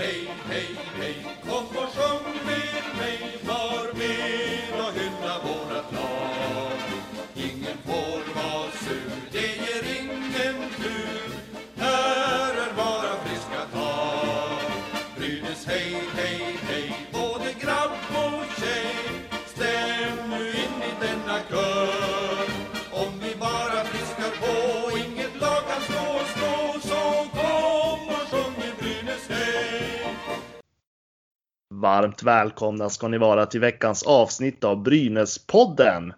hey, hey, hey, Varmt välkomna ska ni vara till veckans avsnitt av Brynäspodden.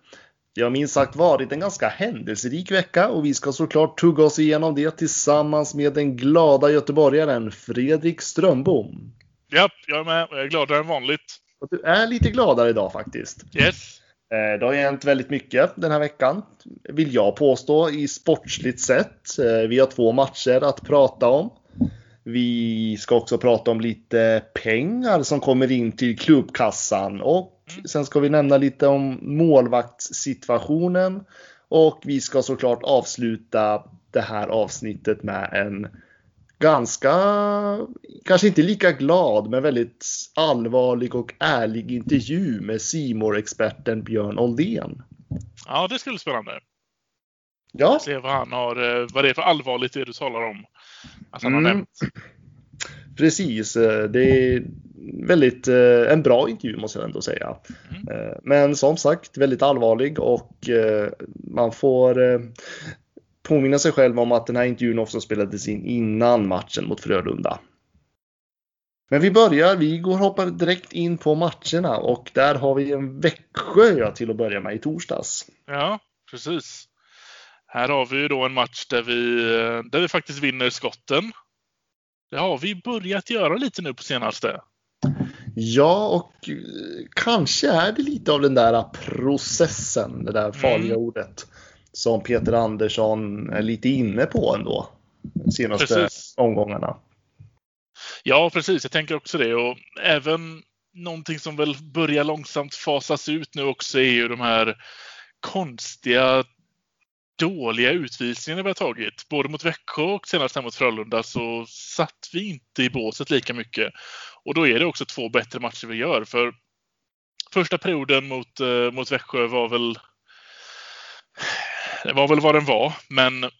Det har minst sagt varit en ganska händelserik vecka och vi ska såklart tugga oss igenom det tillsammans med den glada göteborgaren Fredrik Strömbom. Japp, jag är med. Jag är gladare än vanligt. Och du är lite gladare idag faktiskt. Yes. Eh, Det har hänt väldigt mycket den här veckan, vill jag påstå, i sportsligt sett. Eh, Vi har två matcher att prata om. Vi ska också prata om lite pengar som kommer in till klubbkassan och sen ska vi nämna lite om målvaktssituationen och vi ska såklart avsluta det här avsnittet med en ganska, kanske inte lika glad, men väldigt allvarlig och ärlig intervju med simor experten Björn Oldén. Ja, det skulle bli spännande. Ja, Se vad han har, eh, vad det är för allvarligt det du talar om. Att han har Mm. nämnt. precis. Eh, Det är väldigt eh, en bra intervju måste jag ändå säga. Mm. Eh, Men som sagt väldigt allvarlig och man får påminna sig själv om att den här intervjun också spelades in innan matchen mot Frölunda. Men vi börjar, vi går hoppar direkt in på matcherna och där har vi en Växjö till att börja med i torsdags. Ja, precis. Här har vi ju då en match där vi, eh, där vi faktiskt vinner skotten. Det har vi börjat göra lite nu på senaste. Ja, och eh, kanske är det lite av den där processen, det där farliga Mm. ordet, som Peter Andersson är lite inne på ändå. De senaste Precis. omgångarna. Ja, precis. Jag tänker också det. Och även någonting som väl börjar långsamt fasas ut nu också är ju de här konstiga, dåliga utvisningarna vi har tagit. Både mot Växjö och senast här mot Frölunda så satt vi inte i båset lika mycket. Och då är det också två bättre matcher vi gör. För första perioden mot, eh, mot Växjö var väl det var väl vad den var, men eh,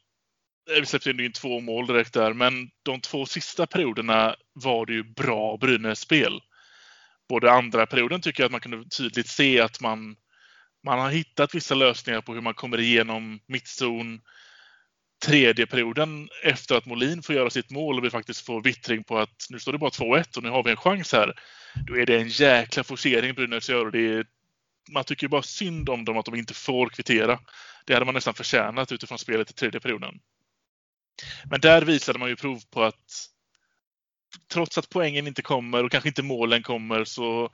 vi släppte in två mål direkt där, men de två sista perioderna var det ju bra Brynäs-spel. Både andra perioden tycker jag att man kunde tydligt se att man, man har hittat vissa lösningar på hur man kommer igenom mittzon. Tredje perioden efter att Molin får göra sitt mål och vi faktiskt får vittring på att nu står det bara 2-1 och nu har vi en chans här. Då är det en jäkla forcering Brynäs gör och det är, man tycker bara synd om dem att de inte får kvittera. Det hade man nästan förtjänat utifrån spelet i tredje perioden. Men där visade man ju prov på att trots att poängen inte kommer och kanske inte målen kommer så,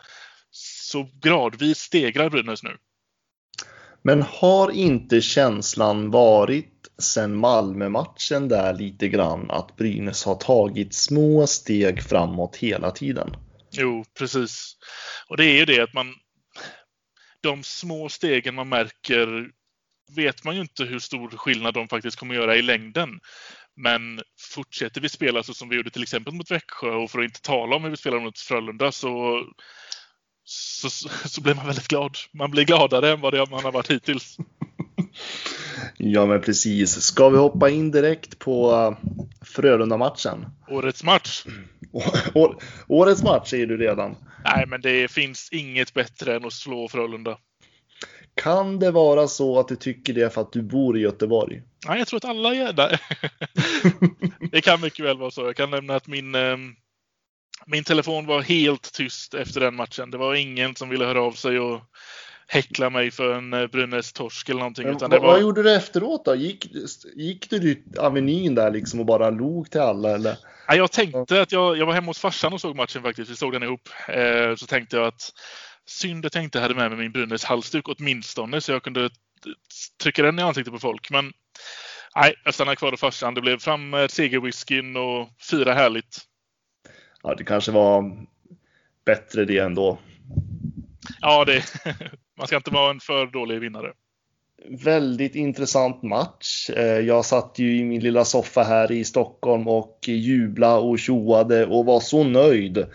så gradvis stegrar Brynäs nu. Men har inte känslan varit sen Malmö-matchen där lite grann att Brynäs har tagit små steg framåt hela tiden? Jo, precis. Och det är ju det att man... De små stegen man märker vet man ju inte hur stor skillnad de faktiskt kommer göra i längden. Men fortsätter vi spela så som vi gjorde till exempel mot Växjö och för att inte tala om hur vi spelar mot Frölunda så, så, så blir man väldigt glad. Man blir gladare än vad man har varit hittills. Ja, men precis. Ska vi hoppa in direkt på eh, Frölunda-matchen? Årets match. Å- Årets match säger du redan. Nej, men det finns inget bättre än att slå Frölunda. Kan det vara så att du tycker det för att du bor i Göteborg? Nej, jag tror att alla gör det. det kan mycket väl vara så. Jag kan nämna att min, eh, min telefon var helt tyst efter den matchen. Det var ingen som ville höra av sig och häckla mig för en eh, Brynäs-torsk eller någonting. Men Utan det var... vad gjorde du efteråt då? Gick, gick du ut Avenyn där liksom och bara log till alla eller? Ja, jag tänkte att jag, jag var hemma hos farsan och såg matchen faktiskt. Vi såg den ihop. Eh, så tänkte jag att synd att jag inte hade med mig min Brynäs halsduk åtminstone så jag kunde trycka den i ansiktet på folk. Men nej, jag stannade kvar hos farsan. Det blev fram med segerwhiskyn och fira härligt. Ja, det kanske var bättre det ändå. Ja, det, man ska inte vara en för dålig vinnare. väldigt intressant match. Eh, jag satt ju i min lilla soffa här i Stockholm och jublade och tjoade och var så nöjd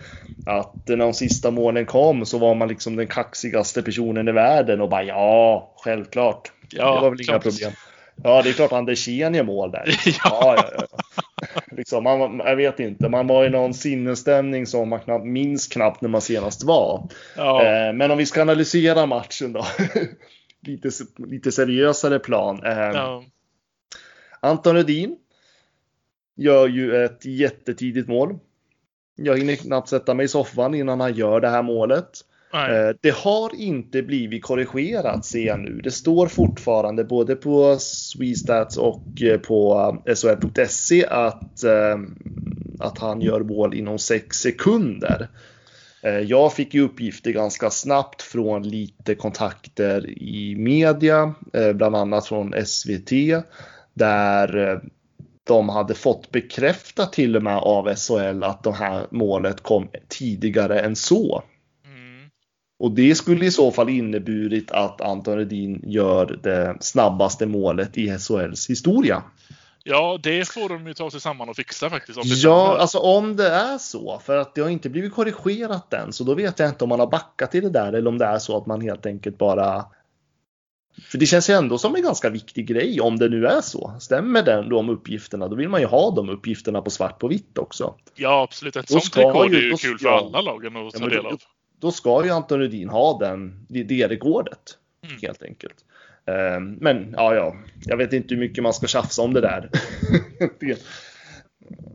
att när de sista målen kom så var man liksom den kaxigaste personen i världen och bara ja, självklart. Ja, det var väl inga problem. Ja, det är klart Andersén gör mål där. Ja, ja, ja. Liksom, man, jag vet inte, man var i någon sinnesstämning som man knappt, minns knappt när man senast var. Ja. Eh, men om vi ska analysera matchen då. lite, lite seriösare plan. Eh, ja. Anton Rudin gör ju ett jättetidigt mål. Jag hinner knappt sätta mig i soffan innan han gör det här målet. Nej. Eh, det har inte blivit korrigerat ser jag nu. Det står fortfarande både på Swestats och eh, på eh, SHL.se att, att han gör mål inom 6 sekunder. Jag fick ju uppgifter ganska snabbt från lite kontakter i media, bland annat från SVT, där de hade fått bekräftat till och med av SHL att det här målet kom tidigare än så. Och det skulle i så fall inneburit att Anton Redin gör det snabbaste målet i SHLs historia. Ja, det får de ju ta sig samman och fixa faktiskt. Om ja, alltså om det är så. För att det har inte blivit korrigerat än. Så då vet jag inte om man har backat i det där eller om det är så att man helt enkelt bara för det känns ju ändå som en ganska viktig grej om det nu är så. Stämmer den, de uppgifterna, då vill man ju ha de uppgifterna på svart på vitt också. Ja, absolut. Ett sånt rekord är ju kul för alla lagen att ta del av. Då, ska ju Anton Rudin ha den, det, det rekordet, mm. helt enkelt. Ehm, men ja, ja, jag vet inte hur mycket man ska tjafsa om det där.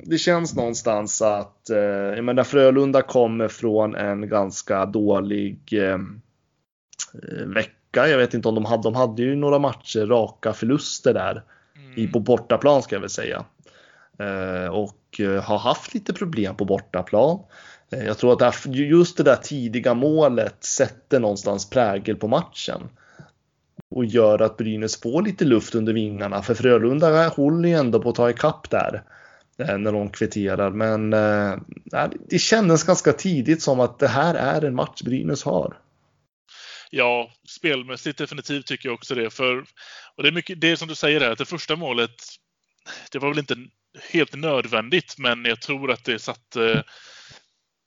det känns någonstans att, eh, jag menar Frölunda kommer från en ganska dålig eh, vecka. Jag vet inte om de hade, de hade ju några matcher, raka förluster där. Mm. I, på bortaplan ska jag väl säga. Eh, och har haft lite problem på bortaplan. Eh, jag tror att just det där tidiga målet sätter någonstans prägel på matchen och gör att Brynäs får lite luft under vingarna. För Frölunda håller ju ändå på att ta ikapp där eh, när de kvitterar. Men eh, det kändes ganska tidigt som att det här är en match Brynäs har. Ja, spelmässigt definitivt tycker jag också det. För, och det är mycket det är som du säger där, att det första målet, det var väl inte helt nödvändigt, men jag tror att det satte,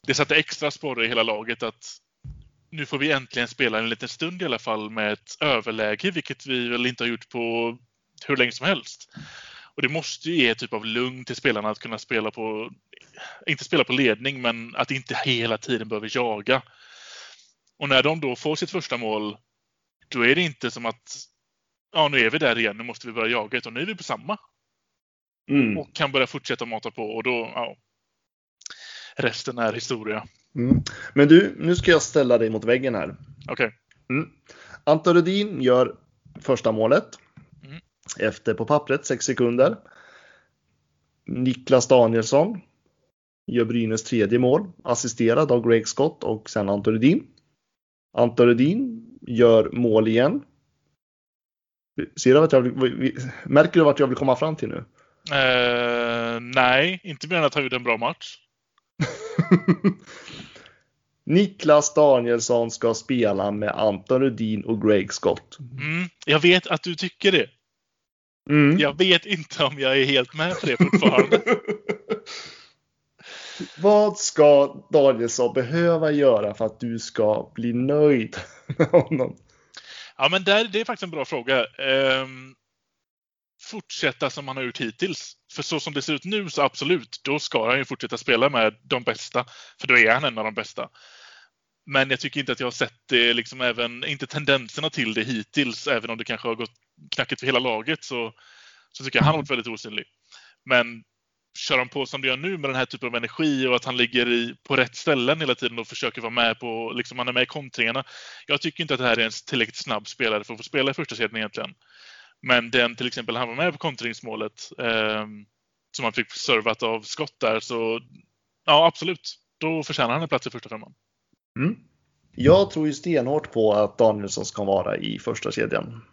det satte extra sporre i hela laget att nu får vi äntligen spela en liten stund i alla fall med ett överläge, vilket vi väl inte har gjort på hur länge som helst. Och det måste ju ge typ av lugn till spelarna att kunna spela på, inte spela på ledning, men att inte hela tiden behöver jaga. Och när de då får sitt första mål, då är det inte som att ja, nu är vi där igen, nu måste vi börja jaga, utan nu är vi på samma. Mm. Och kan börja fortsätta mata på och då, ja, resten är historia. Mm. Men du, nu ska jag ställa dig mot väggen här. Okej. Okay. Mm. Anton Rudin gör första målet. Mm. Efter på pappret 6 sekunder. Niklas Danielsson gör Brynäs tredje mål, assisterad av Greg Scott och sen Anton Rudin. Anton Rudin gör mål igen. Ser du vart jag vill, märker du vart jag vill komma fram till nu? Uh, nej, inte mer än att han gjorde en bra match. Niklas Danielsson ska spela med Anton Rudin och Greg Scott. Mm, jag vet att du tycker det. Mm. Jag vet inte om jag är helt med på det fortfarande. Vad ska Danielsson behöva göra för att du ska bli nöjd med honom? Ja, men där, det är faktiskt en bra fråga. Um, fortsätta som han har gjort hittills. För så som det ser ut nu så absolut, då ska han ju fortsätta spela med de bästa. För då är han en av de bästa. Men jag tycker inte att jag har sett det, liksom även, inte tendenserna till det hittills, även om det kanske har gått knackigt för hela laget, så, så tycker jag han har varit väldigt osynlig. Men kör han på som det gör nu med den här typen av energi och att han ligger i, på rätt ställen hela tiden och försöker vara med på, liksom han är med i kontringarna. Jag tycker inte att det här är en tillräckligt snabb spelare för att få spela i första serien egentligen. Men den till exempel, han var med på kontringsmålet eh, som han fick servat av skott där, så ja absolut. Då förtjänar han en plats i första femman. Mm. Jag tror ju stenhårt på att Danielsson ska vara i första kedjan.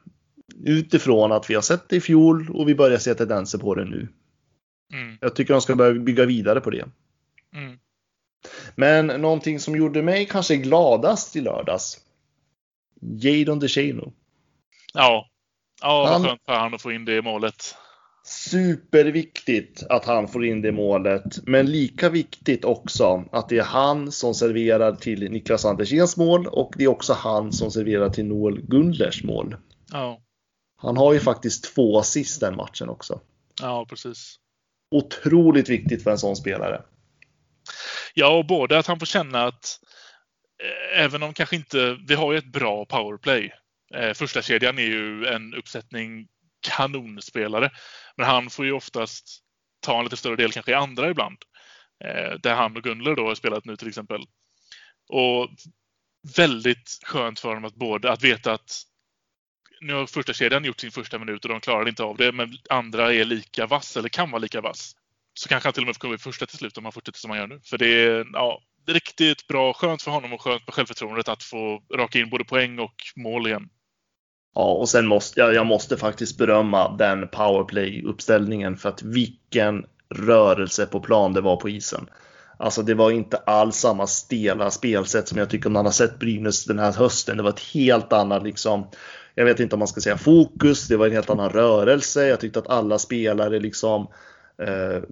Utifrån att vi har sett det i fjol och vi börjar se tendenser på det nu. Mm. Jag tycker de ska börja bygga vidare på det. Mm. Men någonting som gjorde mig kanske gladast i lördags. Jadon DeShano. Ja, Ja, Han- vad skönt för han att få in det i målet. Superviktigt att han får in det målet, men lika viktigt också att det är han som serverar till Niklas Andersens mål och det är också han som serverar till Noel Gundlers mål. Ja, Han har ju faktiskt två assist den matchen också. ja precis. Otroligt viktigt för en sån spelare. Ja, och både att han får känna att eh, även om kanske inte, vi har ju ett bra powerplay. Eh, första kedjan är ju en uppsättning kanonspelare. Men han får ju oftast ta en lite större del kanske i andra ibland. Eh, där han och Gunler då har spelat nu till exempel. Och väldigt skönt för honom att både att veta att nu har första kedjan gjort sin första minut och de klarade inte av det, men andra är lika vass eller kan vara lika vass. Så kanske han till och med får komma i första till slut om han fortsätter som han gör nu. För det är ja, riktigt bra, skönt för honom och skönt med självförtroendet att få raka in både poäng och mål igen. Ja, och sen måste jag, jag måste faktiskt berömma den powerplay-uppställningen för att vilken rörelse på plan det var på isen. Alltså det var inte alls samma stela spelsätt som jag tycker man har sett Brynäs den här hösten. Det var ett helt annat liksom, jag vet inte om man ska säga fokus, det var en helt annan rörelse. Jag tyckte att alla spelare liksom, eh,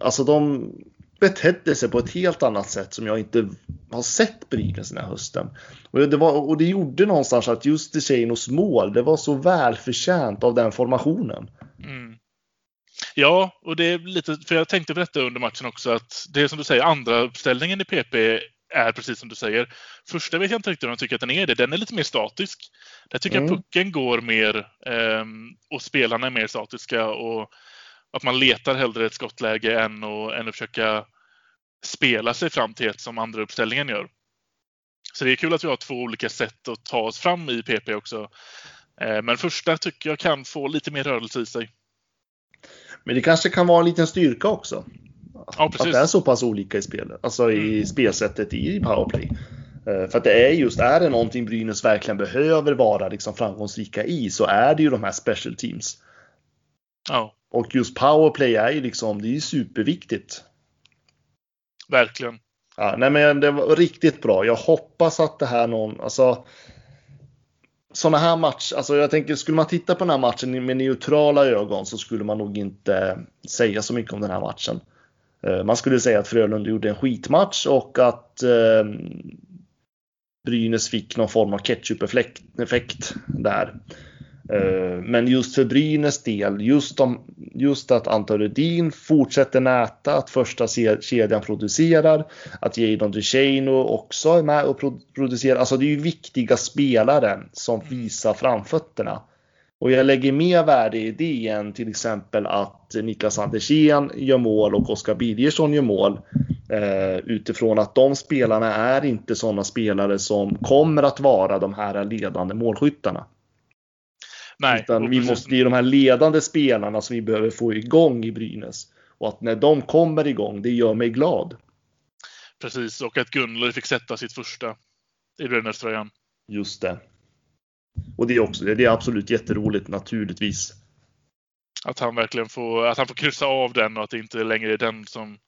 alltså de betedde sig på ett helt annat sätt som jag inte har sett Brynäs den här hösten. Och det, var, och det gjorde någonstans att just Desanos mål, det var så välförtjänt av den formationen. Mm. Ja, och det är lite, för jag tänkte på detta under matchen också, att det är som du säger, andra uppställningen i PP är precis som du säger. Första vet jag inte riktigt om jag tycker att den är det. Den är lite mer statisk. Där tycker Mm. jag pucken går mer ehm, och spelarna är mer statiska och att man letar hellre ett skottläge än att, än att försöka spela sig fram till ett som andra uppställningen gör. Så det är kul att vi har två olika sätt att ta oss fram i PP också. Eh, Men första tycker jag kan få lite mer rörelse i sig. Men det kanske kan vara en liten styrka också. Ja, Att precis. det är så pass olika i spelet, alltså i Mm. spelsättet i powerplay. Eh, För att det är just, är det någonting Brynäs verkligen behöver vara liksom framgångsrika i så är det ju de här special teams. Ja, Och just powerplay är ju liksom, det är superviktigt. verkligen. Ja, nej men det var riktigt bra. Jag hoppas att det här någon, alltså sådana här matcher, alltså jag tänker skulle man titta på den här matchen med neutrala ögon så skulle man nog inte säga så mycket om den här matchen. Eh, Man skulle säga att Frölunda gjorde en skitmatch och att eh, Brynäs fick någon form av ketchup-effekt där. Eh, Men just för Brynäs del, just, de, just att Anton Rudin fortsätter näta, att första kedjan producerar, att Jadon DeShano också är med och pro- producerar. Alltså det är ju viktiga spelare som visar framfötterna. Och jag lägger mer värde i det än till exempel att Niklas Andersén gör mål och Oskar Birgersson gör mål. Eh, utifrån att de spelarna är inte sådana spelare som kommer att vara de här ledande målskyttarna. Nej, Utan vi måste, det är de här ledande spelarna som vi behöver få igång i Brynäs. Och att när de kommer igång, det gör mig glad. Precis, och att Gunler fick sätta sitt första i Brynäs-tröjan. Just det. Och det är också det är absolut jätteroligt naturligtvis. Att han verkligen får, att han får kryssa av den och att det inte längre är den som...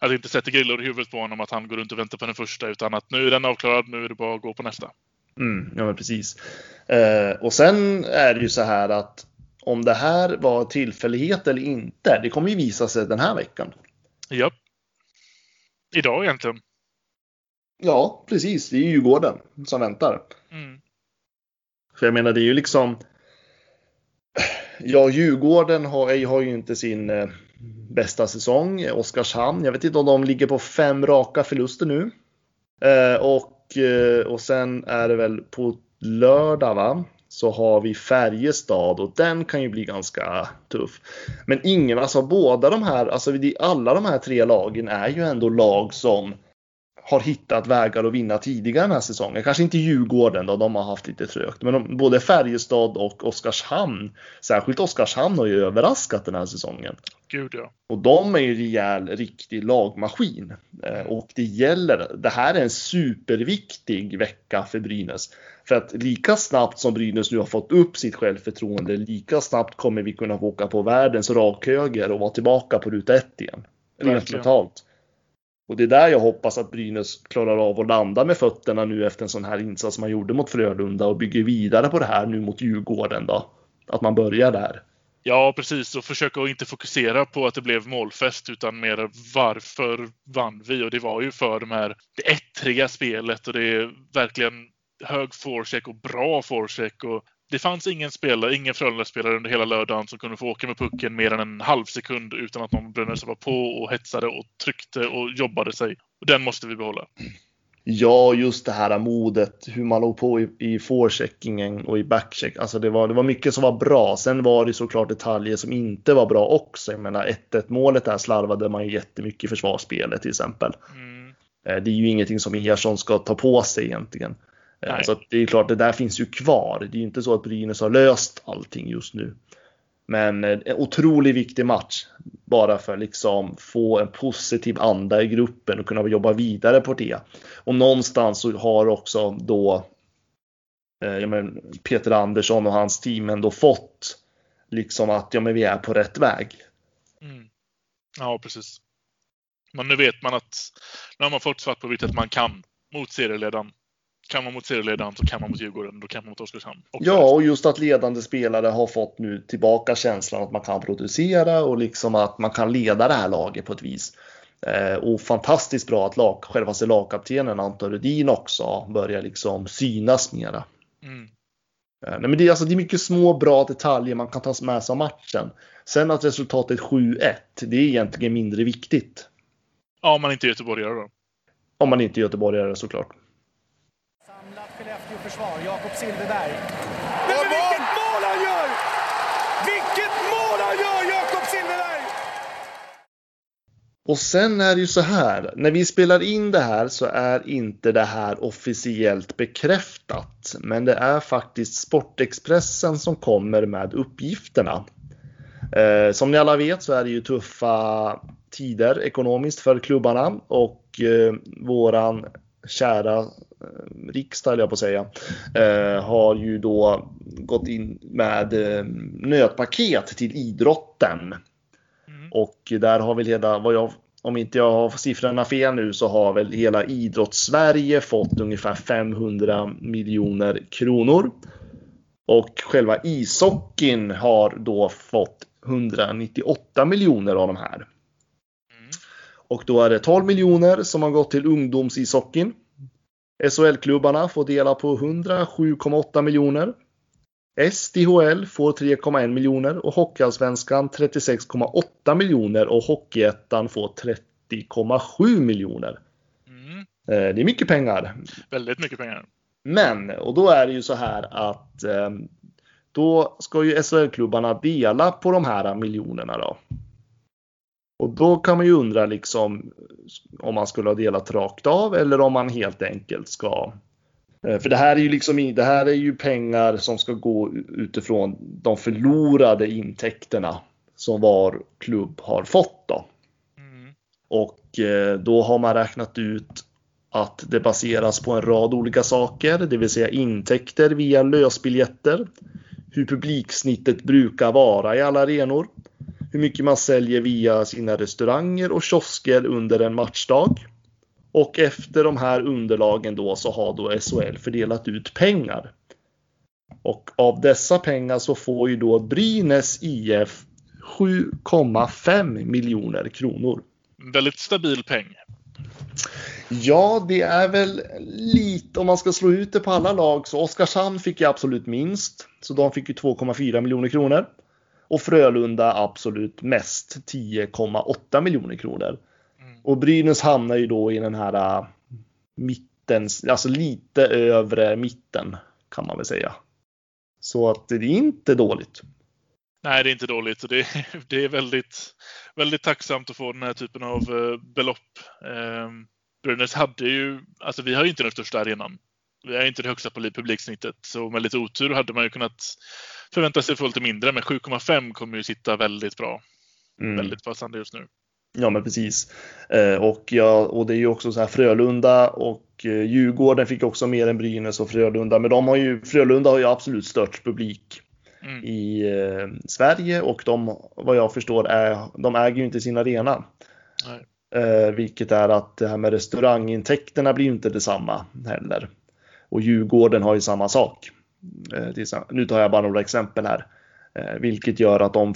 Att det inte sätter grillor i huvudet på honom att han går runt och väntar på den första utan att nu är den avklarad, nu är det bara att gå på nästa. Mm, ja, men precis. Eh, och sen är det ju så här att om det här var tillfällighet eller inte, det kommer ju visa sig den här veckan. Japp. Idag egentligen. Ja, precis. Det är ju Djurgården som väntar. Mm. För jag menar, det är ju liksom... Ja, Djurgården har, har ju inte sin eh, bästa säsong. Oskarshamn, jag vet inte om de ligger på fem raka förluster nu. Eh, och, Eh, och sen är det väl på lördag, va? Så har vi Färjestad och den kan ju bli ganska tuff. Men ingen, alltså båda de här, alltså alla de här tre lagen är ju ändå lag som har hittat vägar att vinna tidigare den här säsongen. Kanske inte Djurgården då, de har haft lite trögt. Men de, både Färjestad och Oskarshamn, särskilt Oskarshamn har ju överraskat den här säsongen. Gud ja. Och de är ju en rejäl, riktig lagmaskin. Eh, Och det gäller, det här är en superviktig vecka för Brynäs. För att lika snabbt som Brynäs nu har fått upp sitt självförtroende, lika snabbt kommer vi kunna åka på världens rakhöger och vara tillbaka på ruta ett igen. Rent mentalt. Och det är där jag hoppas att Brynäs klarar av att landa med fötterna nu efter en sån här insats man gjorde mot Frölunda och bygger vidare på det här nu mot Djurgården då. att man börjar där. Ja, precis. Och försöka att inte fokusera på att det blev målfest utan mer varför vann vi? Och det var ju för de här, det ettriga spelet och det är verkligen hög forecheck och bra forecheck. Och det fanns ingen spelare, ingen Frölunda-spelare under hela lördagen som kunde få åka med pucken mer än en halv sekund utan att någon Brynäs var på och hetsade och tryckte och jobbade sig. Och den måste vi behålla. Ja, just det här modet, hur man låg på i, i forecheckingen och i backcheck. Alltså det var, det var mycket som var bra. Sen var det såklart detaljer som inte var bra också. Jag menar 1-1 målet där slarvade man ju jättemycket i försvarsspelet till exempel. Mm. Eh, det är ju ingenting som Ersson ska ta på sig egentligen. Eh, Nej. Så det är klart, det där finns ju kvar. Det är ju inte så att Brynäs har löst allting just nu. Men eh, en otroligt viktig match. Bara för att liksom få en positiv anda i gruppen och kunna jobba vidare på det. Och någonstans så har också då eh, men, Peter Andersson och hans team ändå fått liksom att ja, men vi är på rätt väg. Mm. Ja, precis. Men nu vet man att nu har man fått svart på vitt att man kan mot serieledaren kan man mot serieledaren så kan man mot Djurgården, då kan man mot Oskarshamn. ja, och just att ledande spelare har fått nu tillbaka känslan att man kan producera och liksom att man kan leda det här laget på ett vis. Eh, och fantastiskt bra att lag, självaste lagkaptenen Anton Rudin också börjar liksom synas mera. Mm. Eh, nej, men det, är, alltså, det är mycket små bra detaljer man kan ta med sig av matchen. Sen att resultatet 7-1, det är egentligen mindre viktigt. Ja, om man inte är göteborgare då. Om man inte är göteborgare såklart försvar, Jakob Silfverberg. Men, men vilket mål han gör! Vilket mål han gör, Jakob Silfverberg! Och sen är det ju så här, när vi spelar in det här så är inte det här officiellt bekräftat. Men det är faktiskt Sportexpressen som kommer med uppgifterna. Eh, som ni alla vet så är det ju tuffa tider ekonomiskt för klubbarna och eh, våran kära eh, riksdag, jag på att säga, eh, har ju då gått in med eh, nötpaket till idrotten. Mm. Och där har väl hela, vad jag, om inte jag har siffrorna fel nu, så har väl hela idrottssverige fått ungefär 500 miljoner kronor. Och själva ishockeyn har då fått 198 miljoner av de här. Och då är det 12 miljoner som har gått till ungdomsishockeyn. SHL-klubbarna får dela på 107,8 miljoner. SDHL får 3,1 miljoner och Hockeyallsvenskan 36,8 miljoner och Hockeyettan får 30,7 miljoner. Mm. Eh, det är mycket pengar. Väldigt mycket pengar. Men, och då är det ju så här att eh, då ska ju SHL-klubbarna dela på de här miljonerna då. Och då kan man ju undra liksom om man skulle ha delat rakt av eller om man helt enkelt ska eh, för det här är ju liksom det här är ju pengar som ska gå utifrån de förlorade intäkterna som var klubb har fått då. Mm. Och eh, då har man räknat ut att det baseras på en rad olika saker, det vill säga intäkter via lösbiljetter, hur publiksnittet brukar vara i alla arenor, hur mycket man säljer via sina restauranger och kiosker under en matchdag. Och efter de här underlagen då så har då SHL fördelat ut pengar. Och av dessa pengar så får ju då Brynäs IF 7,5 miljoner kronor. Väldigt stabil peng. Ja, det är väl lite om man ska slå ut det på alla lag så Oskarshamn fick ju absolut minst. Så de fick ju 2,4 miljoner kronor. Och Frölunda absolut mest 10,8 miljoner kronor. Mm. Och Brynäs hamnar ju då i den här uh, mitten, alltså lite övre mitten kan man väl säga. Så att det är inte dåligt. Nej, det är inte dåligt. Det är, det är väldigt, väldigt tacksamt att få den här typen av uh, belopp. Um, Brynäs hade ju, alltså vi har ju inte den största arenan. Vi har inte det högsta publiksnittet, så med lite otur hade man ju kunnat förväntar sig få lite mindre, men 7,5 kommer ju sitta väldigt bra. Mm. Väldigt passande just nu. Ja, men precis. Eh, och, ja, och det är ju också så här Frölunda och eh, Djurgården fick också mer än Brynäs och Frölunda. Men de har ju, Frölunda har ju absolut störst publik mm. i eh, Sverige och de, vad jag förstår, är, de äger ju inte sin arena. Eh, vilket är att det här med restaurangintäkterna blir ju inte detsamma heller. Och Djurgården har ju samma sak. Eh, nu tar jag bara några exempel här. Eh, vilket gör att de,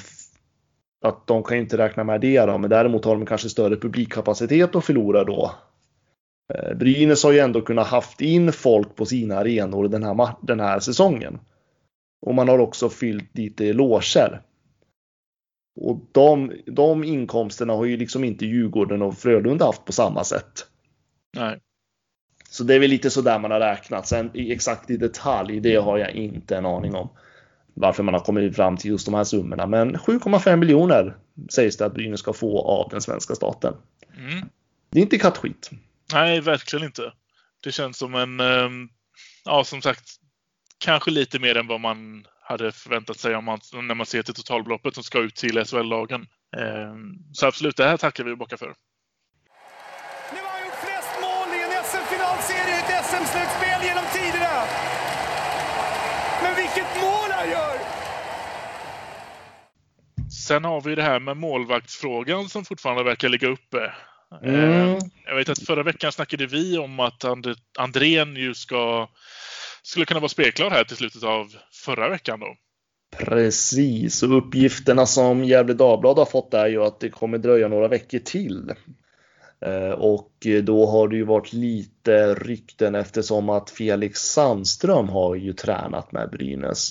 att de kan inte räkna med det. Då. Men däremot har de kanske större publikkapacitet och förlorar då. Eh, Brynäs har ju ändå kunnat haft in folk på sina arenor den här, den här säsongen. Och man har också fyllt lite loger. Och de, de inkomsterna har ju liksom inte Djurgården och Frölunda haft på samma sätt. Nej. Så det är väl lite så där man har räknat. Sen exakt i detalj, det har jag inte en aning om. Varför man har kommit fram till just de här summorna. Men 7,5 miljoner sägs det att Brynäs ska få av den svenska staten. Mm. Det är inte kattskit. Nej, verkligen inte. Det känns som en, ehm, ja som sagt, kanske lite mer än vad man hade förväntat sig om man, när man ser till totalbeloppet som ska ut till SHL-lagen. Ehm, så absolut, det här tackar vi och bockar för. Nu har han gjort flest mål i en SM-finalserie i ett SM-slutspel genom tiderna. Men vilket mål han gör! Sen har vi det här med målvaktsfrågan som fortfarande verkar ligga uppe. Mm. Ehm, Jag vet att förra veckan snackade vi om att And- Andrén ju ska, skulle kunna vara spelklar här till slutet av förra veckan då. Precis, och uppgifterna som Gefle Dagblad har fått är ju att det kommer dröja några veckor till. Eh, och då har det ju varit lite rykten eftersom att Felix Sandström har ju tränat med Brynäs.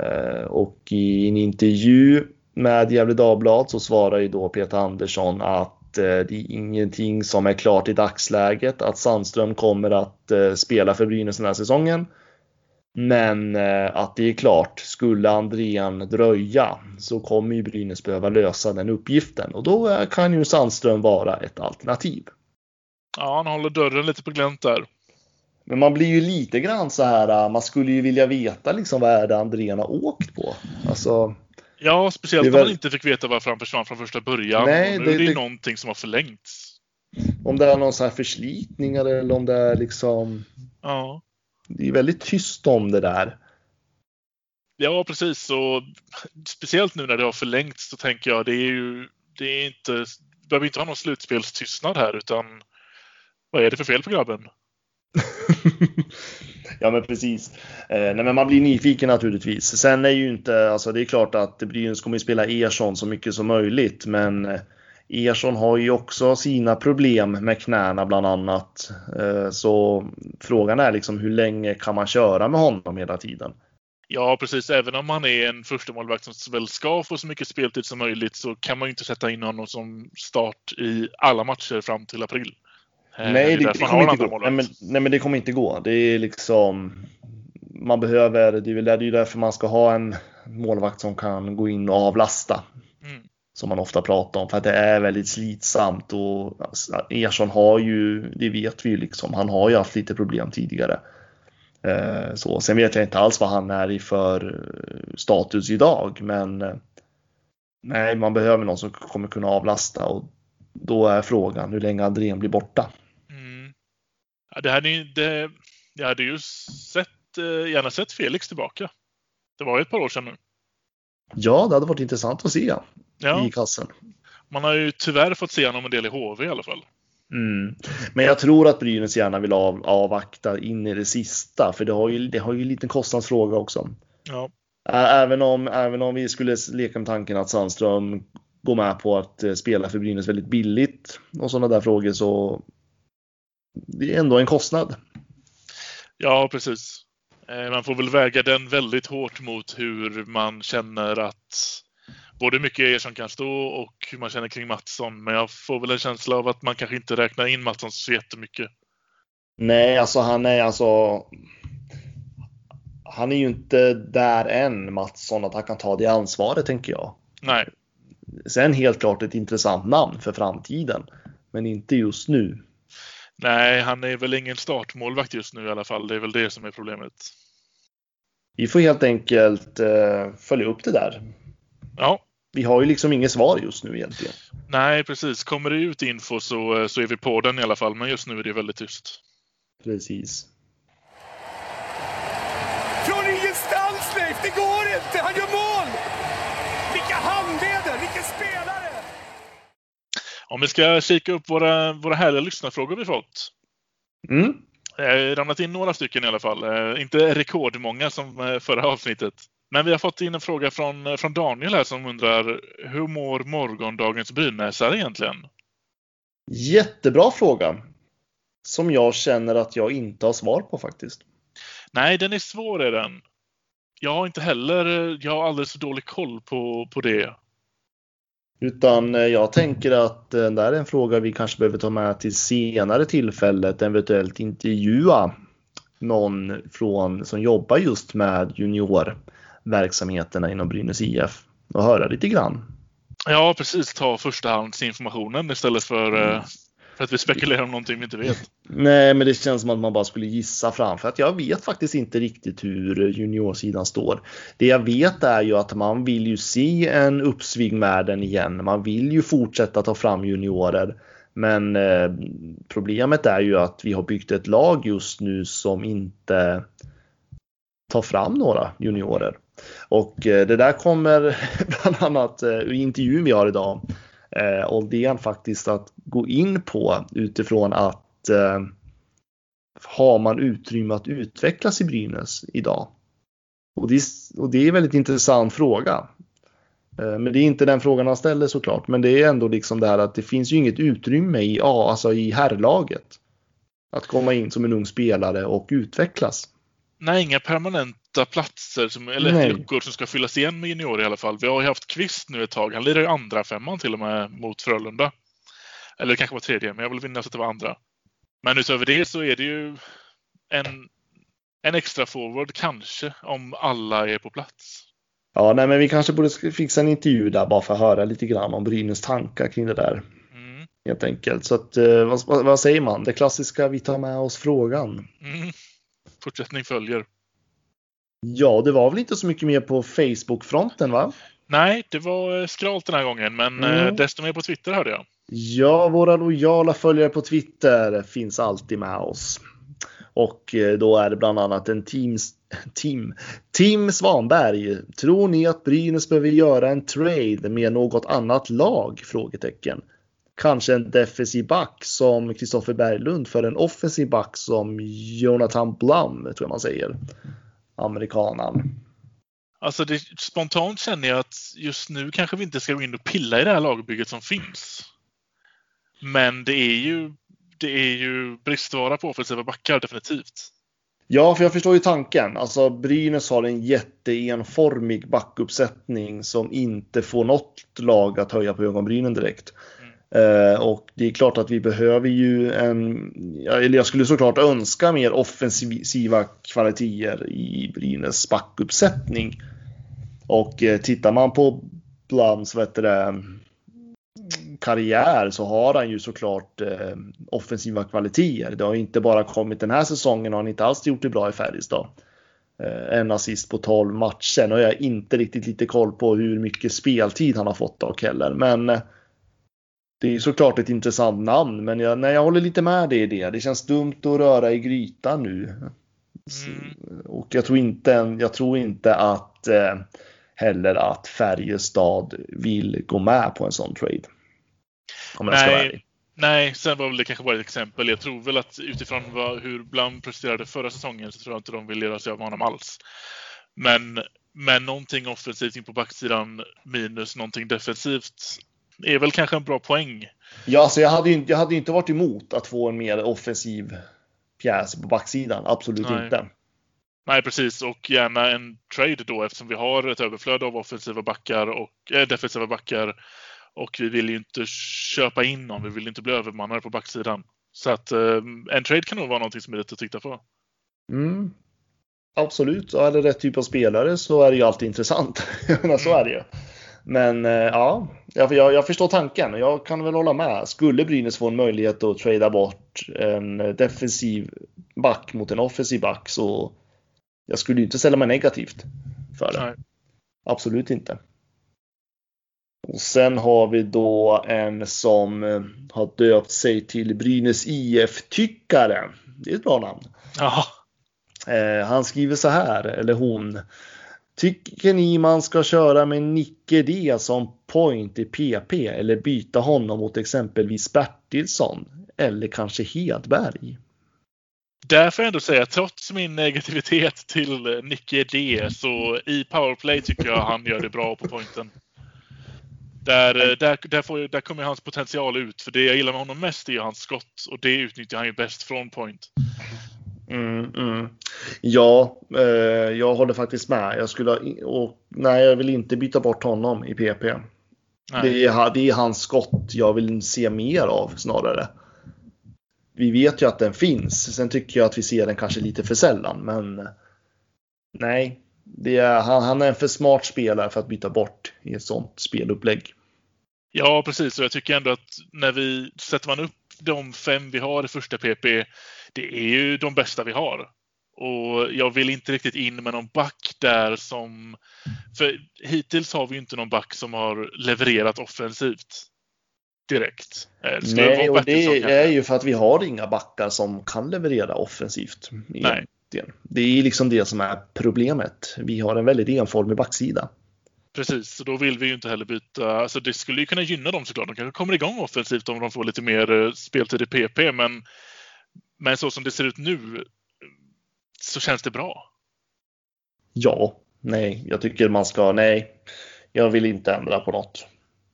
Eh, och i en intervju med Gefle Dagblad så svarar ju då Peter Andersson att eh, det är ingenting som är klart i dagsläget, att Sandström kommer att spela för Brynäs den här säsongen. Men eh, att det är klart, skulle Andrén dröja så kommer ju Brynäs behöva lösa den uppgiften och då eh, kan ju Sandström vara ett alternativ. Ja, han håller dörren lite på glänt där. Men man blir ju lite grann så här, eh, man skulle ju vilja veta liksom vad är det Andrén har åkt på? Alltså, Ja, speciellt när väl- man inte fick veta varför han försvann från första början. Nej, nu det- är det det- någonting som har förlängts. om det är någon så här förslitningar eller om det är liksom, Ja. Det är väldigt tyst om det där. Ja, precis. Och speciellt nu när det har förlängts så tänker jag det är ju det är inte, vi behöver inte ha någon slutspelstystnad här utan vad är det för fel på grabben? ja men precis. Eh, nej, men man blir nyfiken naturligtvis. Sen är ju inte, alltså det är klart att Brynäs kommer att spela Ersson så mycket som möjligt, men eh, Ersson har ju också sina problem med knäna bland annat. Eh, så frågan är liksom hur länge kan man köra med honom hela tiden? Ja, precis. Även om han är en första målvakt som väl ska få så mycket speltid som möjligt så kan man ju inte sätta in honom som start i alla matcher fram till april. Eh, Nej, det, det han kommer inte gå. Nej men, nej men det kommer inte gå. Det är liksom man behöver, det det är ju därför man ska ha en målvakt som kan gå in och avlasta. Som man ofta pratar om för att det är väldigt slitsamt och alltså, Ersson har ju, det vet vi ju liksom, han har ju haft lite problem tidigare. Eh, så. Sen vet jag inte alls vad han är i för eh, status idag men eh, nej, man behöver någon som kommer kunna avlasta och då är frågan hur länge Andrén blir borta. Mm. Ja, det hade, ju- det, jag hade ju sett, eh, gärna sett Felix tillbaka. Det var ju ett par år sedan nu. Ja, det hade varit intressant att se Ja, i kassen. man har ju tyvärr fått se honom en del i HV i alla fall. Mm. Men jag tror att Brynäs gärna vill av, avvakta in i det sista, för det har ju, det har ju en liten kostnadsfråga också. Ja, Även om, även om vi skulle leka med tanken att Sandström går med på att eh, spela för Brynäs väldigt billigt och sådana där frågor så det är ändå en kostnad. ja precis. Eh, Man får väl väga den väldigt hårt mot hur man känner att både mycket Ersson kan stå och hur man känner kring Mattsson. Men jag får väl en känsla av att man kanske inte räknar in Mattsson så jättemycket. Nej, alltså han är alltså han är ju inte där än Mattsson att han kan ta det ansvaret tänker jag. Nej, Sen helt klart ett intressant namn för framtiden, men inte just nu. nej, han är väl ingen startmålvakt just nu i alla fall. Det är väl det som är problemet. Vi får helt enkelt eh, följa upp det där. Ja, Vi har ju liksom inget svar just nu egentligen. nej precis. Kommer det ut info så, så är vi på den i alla fall. Men just nu är det väldigt tyst. Precis. Från ingenstans, Leif! Det går inte! Han gör mål! Vilka handleder! Vilken spelare! Om vi ska kika upp våra, våra härliga lyssnarfrågor vi fått. Mm. Det har ramlat in några stycken i alla fall. Eh, Inte rekordmånga som eh, förra avsnittet. Men vi har fått in en fråga från, från Daniel här som undrar hur mår morgondagens Brynäsare egentligen? Jättebra fråga. Som jag känner att jag inte har svar på faktiskt. Nej, den är svår är den. Jag har inte heller, jag har alldeles för dålig koll på, på det. Utan eh, jag tänker att eh, det här är en fråga vi kanske behöver ta med till senare tillfället, eventuellt intervjua någon från, som jobbar just med juniorverksamheterna inom Brynäs IF och höra lite grann. Ja, precis. Ta förstahandsinformationen istället för, mm för att vi spekulerar om någonting vi inte vet. Nej, men det känns som att man bara skulle gissa fram för att jag vet faktiskt inte riktigt hur juniorsidan står. Det jag vet är ju att man vill ju se en uppsving med den igen. Man vill ju fortsätta ta fram juniorer. Men eh, problemet är ju att vi har byggt ett lag just nu som inte tar fram några juniorer. Och eh, det där kommer bland annat eh, i intervjun vi har idag eh, Oldén faktiskt att gå in på utifrån att eh, har man utrymme att utvecklas i Brynäs idag? Och det, och det är en väldigt intressant fråga. Eh, men det är inte den frågan han ställer såklart. Men det är ändå liksom det här att det finns ju inget utrymme i, ja, alltså i herrlaget. Att komma in som en ung spelare och utvecklas. Nej, inga permanenta platser som, eller luckor som ska fyllas igen med juniorer i alla fall. Vi har ju haft Kvist nu ett tag. Han lirar ju andra femman till och med mot Frölunda. Eller det kanske var tredje, men jag vill minnas att det var andra. Men utöver det så är det ju en, en extra forward kanske om alla är på plats. Ja, nej, men vi kanske borde fixa en intervju där bara för att höra lite grann om Brynäs tankar kring det där. Mm. Helt enkelt. Så att, eh, vad, vad, säger man? Det klassiska, vi tar med oss frågan. Mm. Fortsättning följer. Ja, det var väl inte så mycket mer på Facebook-fronten va? Nej, det var eh, skralt den här gången, men eh, mm. desto mer på Twitter hörde jag. Ja, våra lojala följare på Twitter finns alltid med oss. Och eh, då är det bland annat en teams, team, Tim Svanberg. Tror ni att Brynäs behöver göra en trade med något annat lag? Frågetecken. Kanske en defensiv back som Kristoffer Berglund för en offensiv back som Jonathan Blum, tror jag man säger. Amerikanan. Alltså det, spontant känner jag att just nu kanske vi inte ska gå in och pilla i det här lagbygget som finns. Men det är ju, det är ju bristvara på offensiva backar definitivt. Ja, för jag förstår ju tanken. Alltså Brynäs har en jätteenformig backuppsättning som inte får något lag att höja på ögonbrynen direkt. Eh, och det är klart att vi behöver ju en, eller jag skulle såklart önska mer offensiva kvaliteter i Brynäs backuppsättning. Och eh, tittar man på Blums, vet det, karriär så har han ju såklart eh, offensiva kvaliteter. Det har inte bara kommit den här säsongen, har han inte alls gjort det bra i Färjestad. En assist på 12 matcher. Nu har jag inte riktigt lite koll på hur mycket speltid han har fått dock heller. Men eh, det är såklart ett intressant namn. Men jag, nej, jag håller lite med dig i det. Det känns dumt att röra i grytan nu. Mm. Och jag tror inte, jag tror inte att eh, heller att Färjestad vill gå med på en sån trade. Om jag nej, ska nej, sen var väl det kanske bara ett exempel. Jag tror väl att utifrån vad, hur Blum presterade förra säsongen så tror jag inte de vill göra sig av honom alls. Men, men någonting offensivt in på backsidan minus någonting defensivt är väl kanske en bra poäng. Ja, alltså jag hade ju jag hade inte varit emot att få en mer offensiv pjäs på backsidan. Absolut Nej. inte. Nej, precis. Och gärna en trade då eftersom vi har ett överflöd av offensiva backar och äh, defensiva backar och vi vill ju inte köpa in någon. Vi vill inte bli övermannade på backsidan. Så att eh, en trade kan nog vara någonting som är lite att titta på. Mm. Absolut, och är det rätt typ av spelare så är det ju alltid intressant. Så är det ju. Men eh, ja, jag, jag, förstår tanken och jag kan väl hålla med. Skulle Brynäs få en möjlighet att trada bort en defensiv back mot en offensiv back så jag skulle inte ställa mig negativt för det. Nej. Absolut inte. Och sen har vi då en som eh, har döpt sig till Brynäs IF-tyckare. Det är ett bra namn. Ja. Eh, han skriver så här, eller hon. Tycker ni man ska köra med Nicke D som point i PP eller byta honom mot exempelvis Bertilsson eller kanske Hedberg? där får jag ändå säga, trots min negativitet till Nicke D, så i powerplay tycker jag han gör det bra på pointen. Där, eh, där, där, får, där kommer hans potential ut. För det jag gillar med honom mest är ju hans skott. Och det utnyttjar han ju bäst från point. Mm, mm. Ja, eh, jag håller faktiskt med. Jag skulle, och, nej, jag vill inte byta bort honom i PP. Det är, det är hans skott jag vill se mer av snarare. Vi vet ju att den finns. Sen tycker jag att vi ser den kanske lite för sällan. Men nej, det är, han, han är en för smart spelare för att byta bort i ett sånt spelupplägg. Ja, precis. Och jag tycker ändå att när vi sätter man upp de fem vi har i första PP, det är ju de bästa vi har. Och jag vill inte riktigt in med någon back där som... För hittills har vi inte någon back som har levererat offensivt direkt. Eh, Nej, och det är ju för att vi har inga backar som kan leverera offensivt. Nej. Det är liksom det som är problemet. Vi har en väldigt enformig backsida. Precis, och då vill vi ju inte heller byta. Alltså det skulle ju kunna gynna dem såklart. De kanske kommer igång offensivt om de får lite mer eh, speltid i PP, men, men så som det ser ut nu så känns det bra. Ja, nej, jag tycker man ska, nej, jag vill inte ändra på något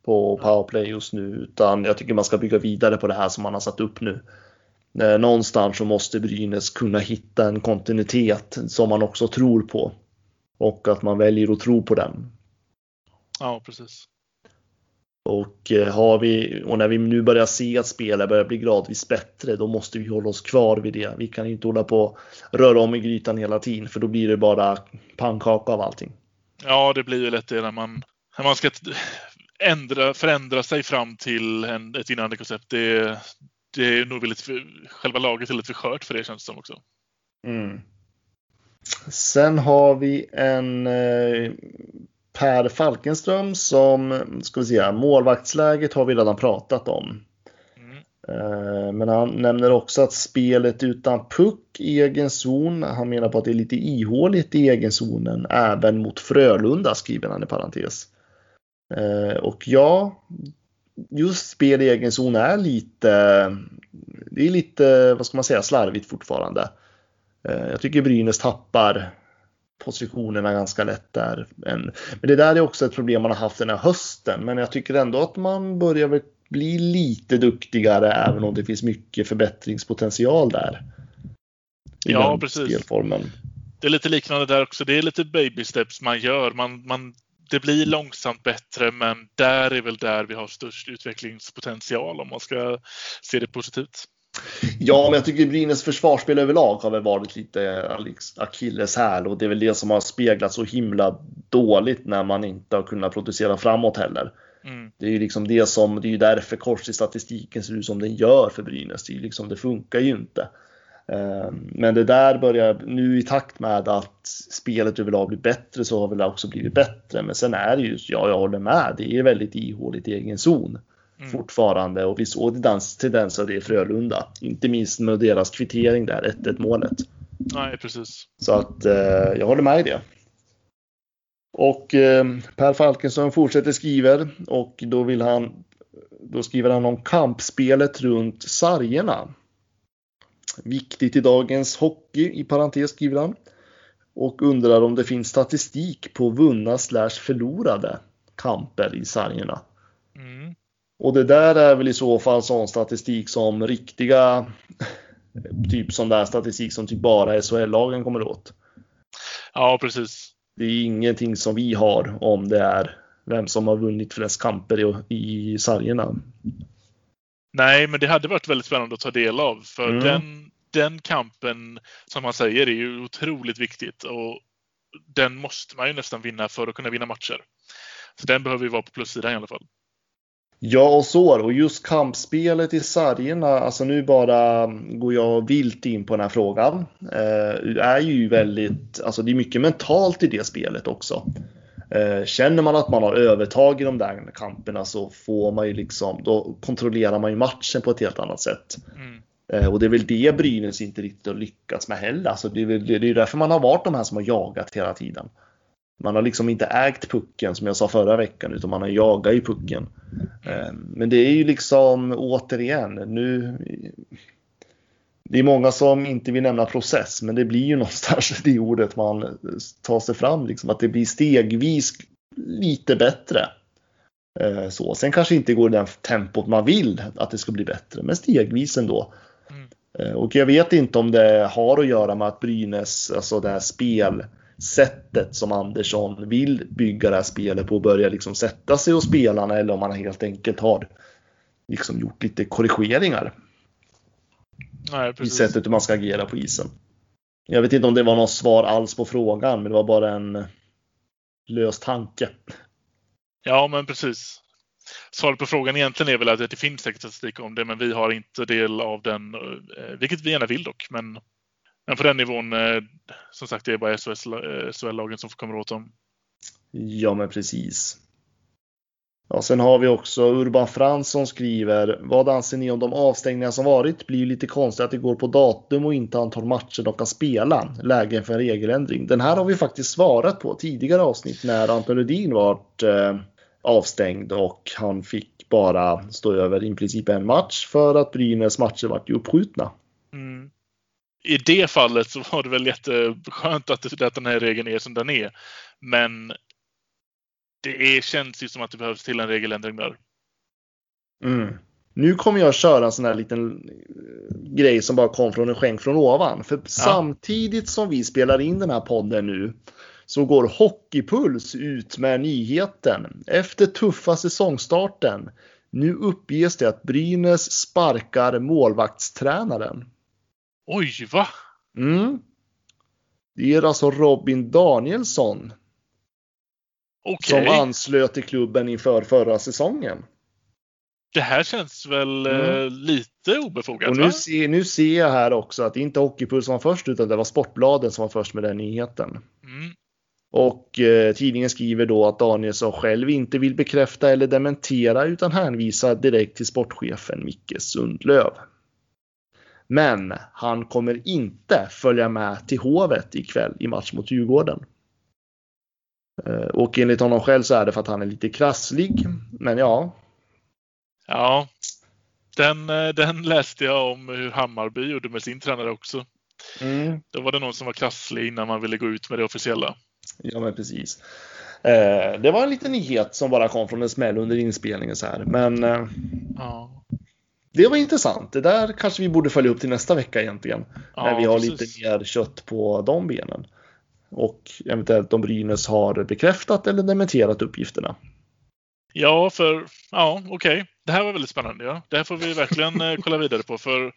på powerplay just nu, utan jag tycker man ska bygga vidare på det här som man har satt upp nu. Eh, någonstans så måste Brynäs kunna hitta en kontinuitet som man också tror på. Och att man väljer att tro på den. Ja, precis. Och, eh, har vi, och när vi nu börjar se att spelet börjar bli gradvis bättre, då måste vi hålla oss kvar vid det. Vi kan inte hålla på och röra om i grytan hela tiden, för då blir det bara pannkaka av allting. Ja, det blir ju lätt det när man, när man ska ändra, förändra sig fram till en, ett vinnande koncept. Det, det är nog lite för, själva laget är lite för skört för det känns det som också. Mm. Sen har vi en eh, Per Falkenström som, ska vi säga, målvaktsläget har vi redan pratat om. Mm. Eh, men han nämner också att spelet utan puck i egen zon, han menar på att det är lite ihåligt i egen zonen även mot Frölunda skriver han i parentes. Eh, och ja, just spel i egen zon är lite, det är lite, vad ska man säga, slarvigt fortfarande. Eh, jag tycker Brynäs tappar positionerna ganska lätt där. Men det där är också ett problem man har haft den här hösten. Men jag tycker ändå att man börjar bli lite duktigare även om det finns mycket förbättringspotential där. Ja, precis. Spelformen. Det är lite liknande där också. Det är lite baby steps man gör. Man, man det blir långsamt bättre, men där är väl där vi har störst utvecklingspotential om man ska se det positivt. Ja, men jag tycker Brynäs försvarsspel överlag har väl varit lite akilleshäl och det är väl det som har speglat så himla dåligt när man inte har kunnat producera framåt heller. Mm. Det är ju liksom det som, det är ju därför kors i statistiken ser ut som den gör för Brynäs. Det, är liksom, det funkar ju inte. Ehm, men det där börjar nu i takt med att spelet överlag blir bättre så har väl det också blivit bättre. Men sen är det ju, ja jag håller med, det är väldigt ihåligt i egen zon mm. fortfarande och vi såg tendenser av det i Frölunda. Inte minst med deras kvittering där, 1-1 målet. Nej, precis. Så att eh, jag håller med i det. Och eh, Per Falkensson fortsätter skriver och då vill han då skriver han om kampspelet runt sargerna. Viktigt i dagens hockey, i parentes skriver han. Och undrar om det finns statistik på vunna slash förlorade kamper i sargerna. Mm. Och det där är väl i så fall sån statistik som riktiga, typ sån där statistik som typ bara SHL-lagen kommer åt. Ja, precis. Det är ingenting som vi har om det är vem som har vunnit flest kamper i, i sargerna. Nej, men det hade varit väldigt spännande att ta del av. För mm. den, den kampen, som man säger, är ju otroligt viktigt. Och den måste man ju nästan vinna för att kunna vinna matcher. Så den behöver ju vara på plussidan i alla fall. Ja, och så och just kampspelet i sargerna, alltså nu bara går jag vilt in på den här frågan. Eh, är ju väldigt, alltså det är mycket mentalt i det spelet också. Eh, känner man att man har övertag i de där kamperna så får man ju liksom, då kontrollerar man ju matchen på ett helt annat sätt. Mm. Eh, och det är väl det Brynäs inte riktigt har lyckats med heller. Alltså det är väl det är därför man har varit de här som har jagat hela tiden. Man har liksom inte ägt pucken som jag sa förra veckan utan man har jagat i pucken. Eh, men det är ju liksom återigen nu det är många som inte vill nämna process, men det blir ju någonstans det ordet man tar sig fram, liksom, att det blir stegvis lite bättre. Eh, så. Sen kanske inte går i den tempot man vill att det ska bli bättre, men stegvis ändå. Mm. Eh, och jag vet inte om det har att göra med att Brynäs, alltså det här spelsättet som Andersson vill bygga det här spelet på, börja liksom sätta sig hos spelarna eller om man helt enkelt har liksom gjort lite korrigeringar. Nej, I sättet hur man ska agera på isen. Jag vet inte om det var något svar alls på frågan, men det var bara en lös tanke. Ja, men precis. Svaret på frågan egentligen är väl att det finns säkert statistik om det, men vi har inte del av den, eh, vilket vi gärna vill dock. Men, men på den nivån, eh, som sagt, det är bara SHL-lagen som kommer åt dem. Ja, men precis. Ja, sen har vi också Urban Fransson skriver. Vad anser ni om de avstängningar som varit? Blir ju lite konstigt att det går på datum och inte antal matcher de kan spela. Lägen för en regeländring. Den här har vi faktiskt svarat på tidigare avsnitt när Anton Rudin vart eh, avstängd och han fick bara stå över i princip en match för att Brynäs matcher vart ju uppskjutna. Mm. I det fallet så var det väl jätteskönt att, att den här regeln är som den är. Men det är, känns ju som att det behövs till en regeländring där. Mm. Nu kommer jag köra en sån här liten eh, grej som bara kom från en skänk från ovan. För ja. samtidigt som vi spelar in den här podden nu så går Hockeypuls ut med nyheten. Efter tuffa säsongstarten. Nu uppges det att Brynäs sparkar målvaktstränaren. Oj, va? Mm. Det är alltså Robin Danielsson Okay. Som anslöt till klubben inför förra säsongen. Det här känns väl eh, mm. lite obefogat? Och nu, ser, nu ser jag här också att det inte Hockeypuls som var först utan det var Sportbladet som var först med den nyheten. Mm. Och eh, tidningen skriver då att Danielsson själv inte vill bekräfta eller dementera utan hänvisar direkt till sportchefen Micke Sundlöv. Men han kommer inte följa med till Hovet ikväll i match mot Djurgården. Eh, och enligt honom själv så är det för att han är lite krasslig. Men ja. Ja, den, eh, den läste jag om hur Hammarby gjorde med sin tränare också. Mm. Då var det någon som var krasslig innan man ville gå ut med det officiella. Ja, men precis. Eh, det var en liten nyhet som bara kom från en smäll under inspelningen så här. Men eh, ja. Det var intressant. Det där kanske vi borde följa upp till nästa vecka egentligen. Ja, när vi har precis. lite mer kött på de benen och eventuellt om Brynäs har bekräftat eller dementerat uppgifterna. Ja, för ja, okej. Okay. Det här var väldigt spännande. Ja. Det här får vi verkligen eh, kolla vidare på för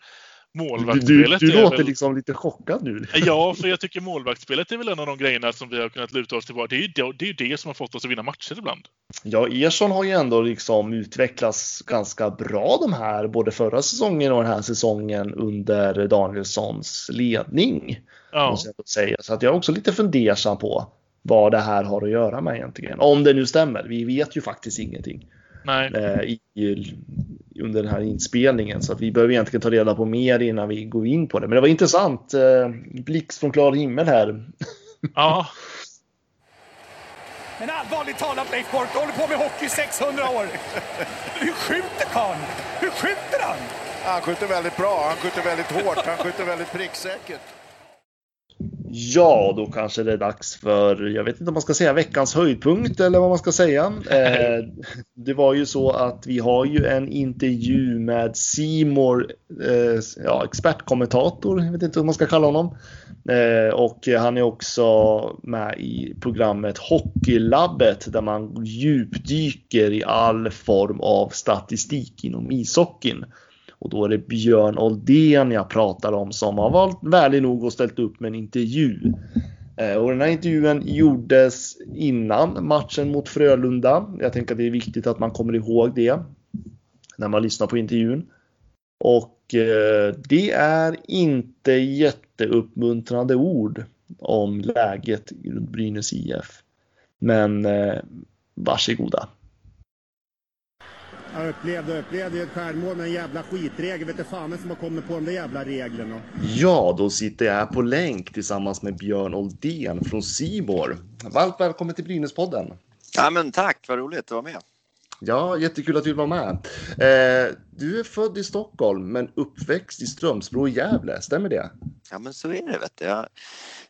målvaktsspelet. Du, du, du låter väl... liksom lite chockad nu. Ja, för jag tycker målvaktsspelet är väl en av de grejerna som vi har kunnat luta oss tillbaka. Det är ju det, det, är det som har fått oss att vinna matcher ibland. Ja, Ersson har ju ändå liksom utvecklats ganska bra de här, både förra säsongen och den här säsongen under Danielssons ledning. Ja. Säga. Så att jag är också lite fundersam på vad det här har att göra med egentligen. Om det nu stämmer. Vi vet ju faktiskt ingenting. Eh, i, under den här inspelningen. Så att vi behöver egentligen ta reda på mer innan vi går in på det. Men det var intressant. Eh, blixt från klar himmel här. Ja. Men allvarligt talat Leif Boork, du håller på med hockey i 600 år. Hur skjuter karln? Hur skjuter han? Han skjuter väldigt bra, han skjuter väldigt hårt, han skjuter väldigt pricksäkert. Ja, då kanske det är dags för, jag vet inte om man ska säga veckans höjdpunkt eller vad man ska säga. Eh, det var ju så att vi har ju en intervju med Simor, eh, ja, expertkommentator, jag vet inte vad man ska kalla honom. Eh, och han är också med i programmet Hockeylabbet där man djupdyker i all form av statistik inom ishockeyn. Och då är det Björn Oldén jag pratar om som har valt värdig nog och ställt upp med en intervju. Eh, och den här intervjun gjordes innan matchen mot Frölunda. Jag tänker att det är viktigt att man kommer ihåg det när man lyssnar på intervjun. Och eh, det är inte jätteuppmuntrande ord om läget runt Brynäs IF. Men eh, varsågoda. Jag upplevde, upplevde ett stjärnmål med en jävla skitregel. Vet du fan som har kommit på de där jävla reglerna. Ja, då sitter jag här på länk tillsammans med Björn Oldén från Sibor. Varmt välkommen till Brynäspodden. Ja, men tack, vad roligt att vara med. Ja, jättekul att du var med. Eh, du är född i Stockholm men uppväxt i Strömsbro i Gävle, stämmer det? Ja men så är det vet du. Jag,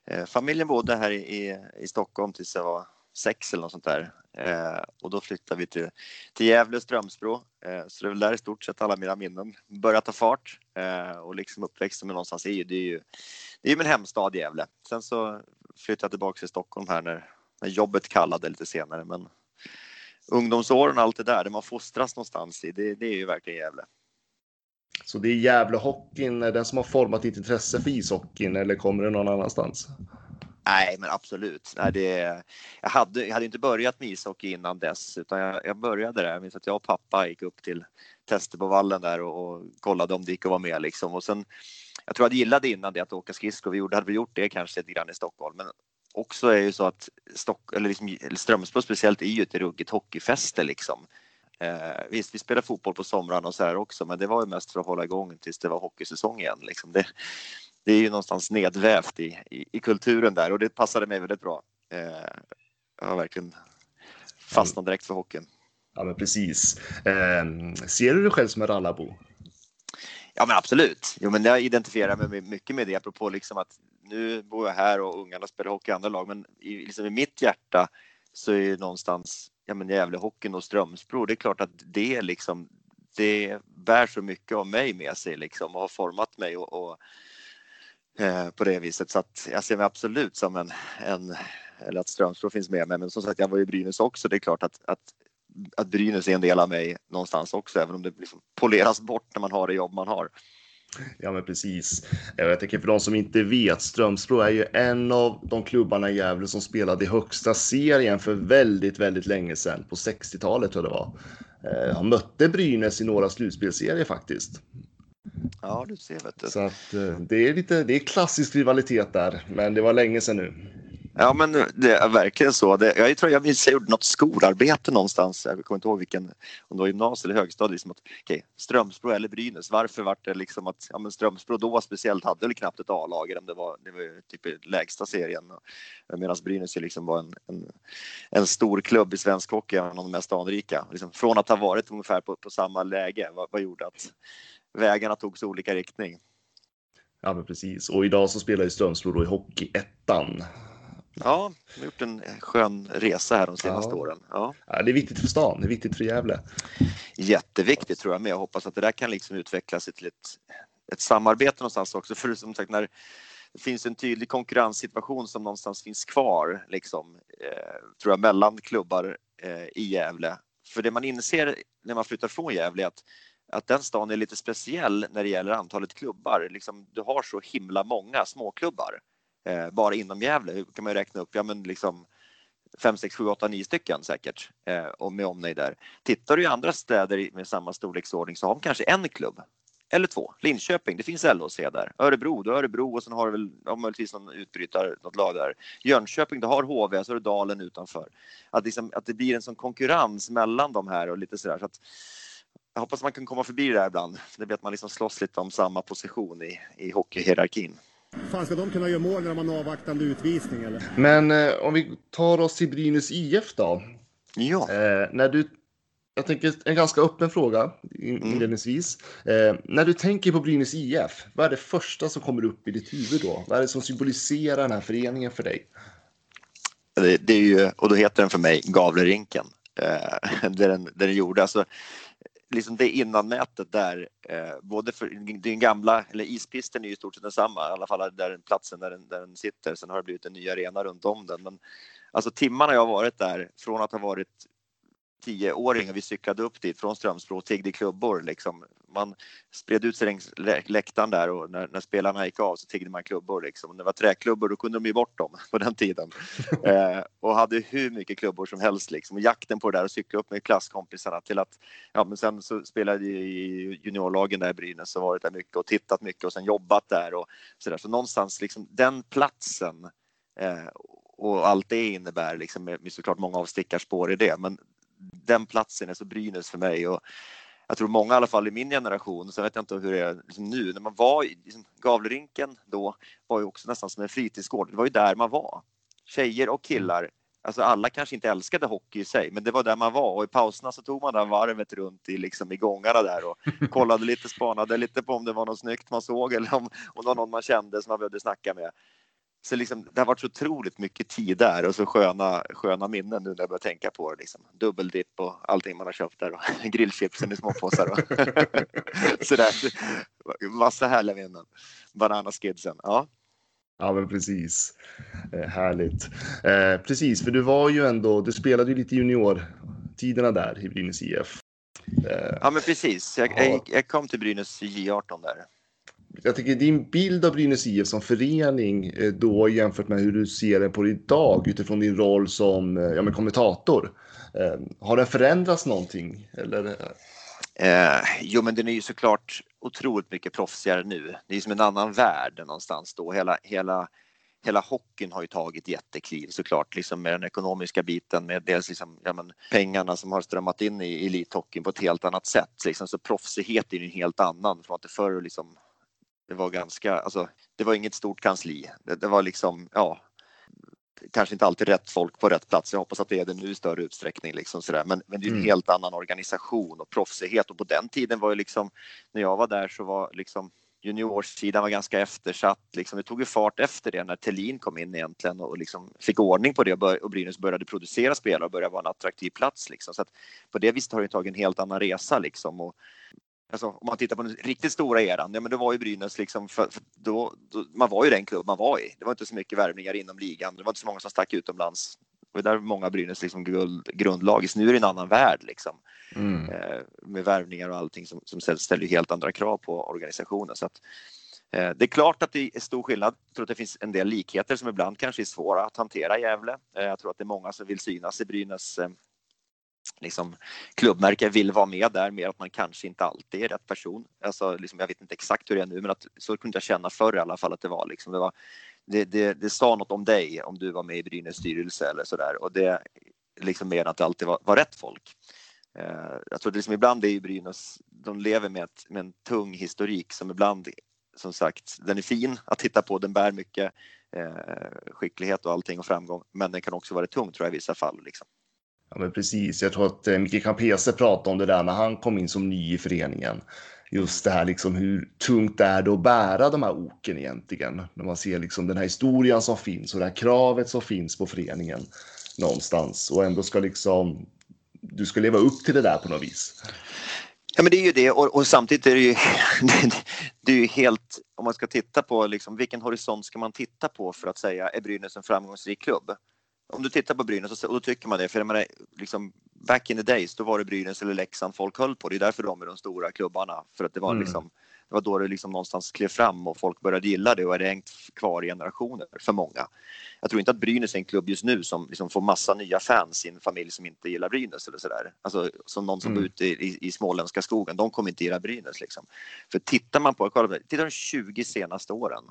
eh, familjen bodde här i, i Stockholm tills jag var sex eller något sånt där. Eh, och då flyttade vi till, till Gävle och Strömsbro. Eh, så det är väl där i stort sett alla mina minnen börjar ta fart. Eh, och liksom uppväxten med någonstans är ju, det är ju, det är min hemstad Gävle. Sen så flyttade jag tillbaka till Stockholm här när, när jobbet kallade lite senare. Men ungdomsåren och allt det där, det man fostras någonstans i, det, det är ju verkligen Gävle. Så det är Gävlehockeyn, den som har format ditt intresse för ishockeyn eller kommer det någon annanstans? Nej, men absolut. Nej, det, jag, hade, jag hade inte börjat med ishockey innan dess, utan jag, jag började där. Jag minns att jag och pappa gick upp till tester på vallen där och, och kollade om det gick att vara med. Liksom. Och sen, jag tror jag gillade innan det att åka skridskor. Vi gjorde, hade vi gjort det kanske lite grann i Stockholm, men också är ju så att Stock, eller liksom, Strömsbro speciellt är ju ett ruggigt hockeyfäste liksom. Eh, visst, vi spelade fotboll på somrarna och så här också, men det var ju mest för att hålla igång tills det var hockeysäsong igen. Liksom. Det, det är ju någonstans nedvävt i, i, i, kulturen där och det passade mig väldigt bra. Eh, jag har verkligen fastnat direkt för hockeyn. Ja, men precis. Eh, ser du dig själv som en rallabo? Ja, men absolut. Jo, men jag identifierar mig mycket med det, apropå liksom att nu bor jag här och ungarna spelar hockey i andra lag, men i, liksom i mitt hjärta så är det någonstans ja, men Gävlehockeyn och Strömsbro. Det är klart att det liksom, det bär så mycket av mig med sig liksom och har format mig och, och eh, på det viset. Så att jag ser mig absolut som en, en eller att Strömsbro finns med mig. Men som sagt, jag var i Brynäs också. Det är klart att, att, att Brynäs är en del av mig någonstans också, även om det liksom poleras bort när man har det jobb man har. Ja, men precis. Eh, jag tänker för de som inte vet, Strömsbro är ju en av de klubbarna i Gävle som spelade i högsta serien för väldigt, väldigt länge sedan. På 60-talet tror jag det var. Eh, han mötte Brynäs i några slutspelserier faktiskt. Ja, du ser. Vet du. Så att, eh, det är lite, det är klassisk rivalitet där, men det var länge sedan nu. Ja, men det är verkligen så. Det, jag tror jag minns jag gjorde något skolarbete någonstans. Jag kommer inte ihåg vilken, om det var gymnasiet eller högstadiet. Liksom att, okay, Strömsbro eller Brynäs. Varför var det liksom att ja, men Strömsbro då speciellt hade väl knappt ett A-lag. Det var, det var typ lägsta serien. Medan Brynäs liksom var en, en, en, stor klubb i svensk hockey, en av de mest anrika. Liksom, från att ha varit ungefär på, på samma läge, vad, vad gjorde att vägarna tog så olika riktning? Ja, men precis. Och idag så spelar ju Strömsbro då i Hockeyettan. Ja, de har gjort en skön resa här de senaste ja. åren. Ja. ja. det är viktigt för stan, det är viktigt för Gävle. Jätteviktigt tror jag med. Jag hoppas att det där kan liksom utvecklas till ett, ett samarbete någonstans också. För som sagt, när det finns en tydlig konkurrenssituation som någonstans finns kvar, liksom, eh, tror jag, mellan klubbar eh, i Gävle. För det man inser när man flyttar från Gävle är att att den stan är lite speciell när det gäller antalet klubbar. Liksom, du har så himla många småklubbar eh, bara inom Gävle. Kan man räkna upp? Ja, men liksom 5, 6, 7, 8, 9 stycken säkert eh, och med omnejd där. Tittar du i andra städer med samma storleksordning så har de kanske en klubb eller två. Linköping, det finns LHC där. Örebro, du har Örebro och sen har du väl ja, möjligtvis någon utbrytare, något lag där. Jönköping, du har HV, så har du Dalen utanför. Att, liksom, att det blir en sån konkurrens mellan de här och lite sådär. Så att, jag hoppas man kan komma förbi det där ibland. Det blir att man liksom slåss lite om samma position i, i hockeyhierarkin. Fan, ska de kunna göra mål när de har avvaktande utvisning eller? Men eh, om vi tar oss till Brynäs IF då. Ja. Eh, när du, jag tänker en ganska öppen fråga inledningsvis. Mm. Eh, när du tänker på Brynäs IF, vad är det första som kommer upp i ditt huvud då? Vad är det som symboliserar den här föreningen för dig? Det, det är ju, och då heter den för mig Gavlerinken. Eh, där den, där den gjorde. Alltså, liksom det innanmätet där, eh, både för den gamla, eller ispisten är ju i stort sett densamma, i alla fall där platsen där den, där den sitter. Sen har det blivit en ny arena runt om den. Men alltså timmarna jag har varit där, från att ha varit tioåring och vi cyklade upp dit från Strömsbro och tiggde klubbor. Liksom. Man spred ut sig längs läktaren där och när, när, spelarna gick av så tiggde man klubbor. Liksom. Det var träklubbor då kunde de ge bort dem på den tiden. eh, och hade hur mycket klubbor som helst. Liksom. Och jakten på det där och cykla upp med klasskompisarna till att, ja men sen så spelade jag i juniorlagen där i Brynäs och varit där mycket och tittat mycket och sen jobbat där och sådär. Så någonstans liksom den platsen eh, och allt det innebär liksom med, såklart många avstickarspår i det. Men den platsen är så Brynäs för mig. Och jag tror många i alla fall i min generation, så vet jag inte hur det är liksom nu, när man var i liksom, Gavlerinken då var ju också nästan som en fritidsgård. Det var ju där man var. Tjejer och killar. Alltså alla kanske inte älskade hockey i sig, men det var där man var och i pauserna så tog man det varvet runt i, liksom, i gångarna där och kollade lite, spanade lite på om det var något snyggt man såg eller om, om det var någon man kände som man behövde snacka med. Så liksom, det har varit så otroligt mycket tid där och så sköna, sköna minnen nu när jag börjar tänka på det. Liksom. Dubbeldipp och allting man har köpt där och grillchipsen i småpåsar. Och sådär. Massa härliga minnen. Bananaskidsen. Ja. Ja, men precis. Eh, härligt. Eh, precis, för du var ju ändå, du spelade ju lite juniortiderna där i Brynäs IF. Eh, ja, men precis. Jag, ja. jag, jag kom till Brynäs J18 där jag tycker din bild av Brynäs IF som förening eh, då jämfört med hur du ser det på idag utifrån din roll som eh, ja, men kommentator. Eh, har den förändrats någonting? Eller? Eh, jo, men den är ju såklart otroligt mycket proffsigare nu. Det är som en annan värld någonstans då. Hela, hela, hela hockeyn har ju tagit jättekliv såklart, liksom med den ekonomiska biten, med dels liksom, ja, men, pengarna som har strömmat in i elithockeyn på ett helt annat sätt. Liksom, så proffsighet är ju en helt annan från att det förr liksom det var ganska, alltså det var inget stort kansli. Det, det, var liksom, ja, kanske inte alltid rätt folk på rätt plats. Jag hoppas att det är det nu i större utsträckning liksom sådär. Men, men det är en mm. helt annan organisation och proffsighet och på den tiden var ju liksom, när jag var där så var liksom juniorsidan var ganska eftersatt. Liksom, det tog ju fart efter det när Tellin kom in egentligen och liksom fick ordning på det och, bör, och Brynäs började producera spelare och började vara en attraktiv plats. Liksom. Så att på det viset har det tagit en helt annan resa. Liksom. Och Alltså, om man tittar på den riktigt stora eran, ja, men det var ju Brynäs liksom, för, för då, då, man var ju den klubb man var i. Det var inte så mycket värvningar inom ligan. Det var inte så många som stack utomlands. Och där många Brynäs liksom guld, grundlag. Så nu är det en annan värld liksom. Mm. Eh, med värvningar och allting som, som ställer helt andra krav på organisationen. Så att, eh, det är klart att det är stor skillnad. Jag tror att det finns en del likheter som ibland kanske är svåra att hantera i Gävle. Eh, jag tror att det är många som vill synas i Brynäs eh, liksom, klubbmärke vill vara med där, mer att man kanske inte alltid är rätt person. Alltså, liksom, jag vet inte exakt hur det är nu, men att, så kunde jag känna förr i alla fall att det var. Liksom, det, var det, det, det sa något om dig om du var med i Brynäs styrelse eller sådär och det liksom mer än att det alltid var, var rätt folk. Eh, jag tror att liksom ibland är ju Brynäs, de lever med, ett, med en tung historik som ibland, som sagt, den är fin att titta på, den bär mycket eh, skicklighet och allting och framgång, men den kan också vara tung tror jag i vissa fall. Liksom. Ja, men precis. Jag tror att eh, Micke Campese pratade om det där när han kom in som ny i föreningen. Just det här liksom hur tungt det är att bära de här oken egentligen. När man ser liksom den här historien som finns och det här kravet som finns på föreningen någonstans och ändå ska liksom du ska leva upp till det där på något vis. Ja men det är ju det och, och samtidigt är det ju, det är ju helt, om man ska titta på liksom, vilken horisont ska man titta på för att säga är Brynäs en framgångsrik klubb? Om du tittar på Brynäs och då tycker man det, för jag menar, liksom, back in the days då var det Brynäs eller Leksand folk höll på. Det är därför de är de stora klubbarna. För att det var, mm. liksom, det var då det liksom någonstans klev fram och folk började gilla det och är hängt kvar i generationer för många. Jag tror inte att Brynäs är en klubb just nu som liksom får massa nya fans i en familj som inte gillar Brynäs eller sådär. Alltså som någon som mm. bor ute i, i, i småländska skogen, de kommer inte gilla Brynäs liksom. För tittar man på, kolla, tittar de 20 senaste åren.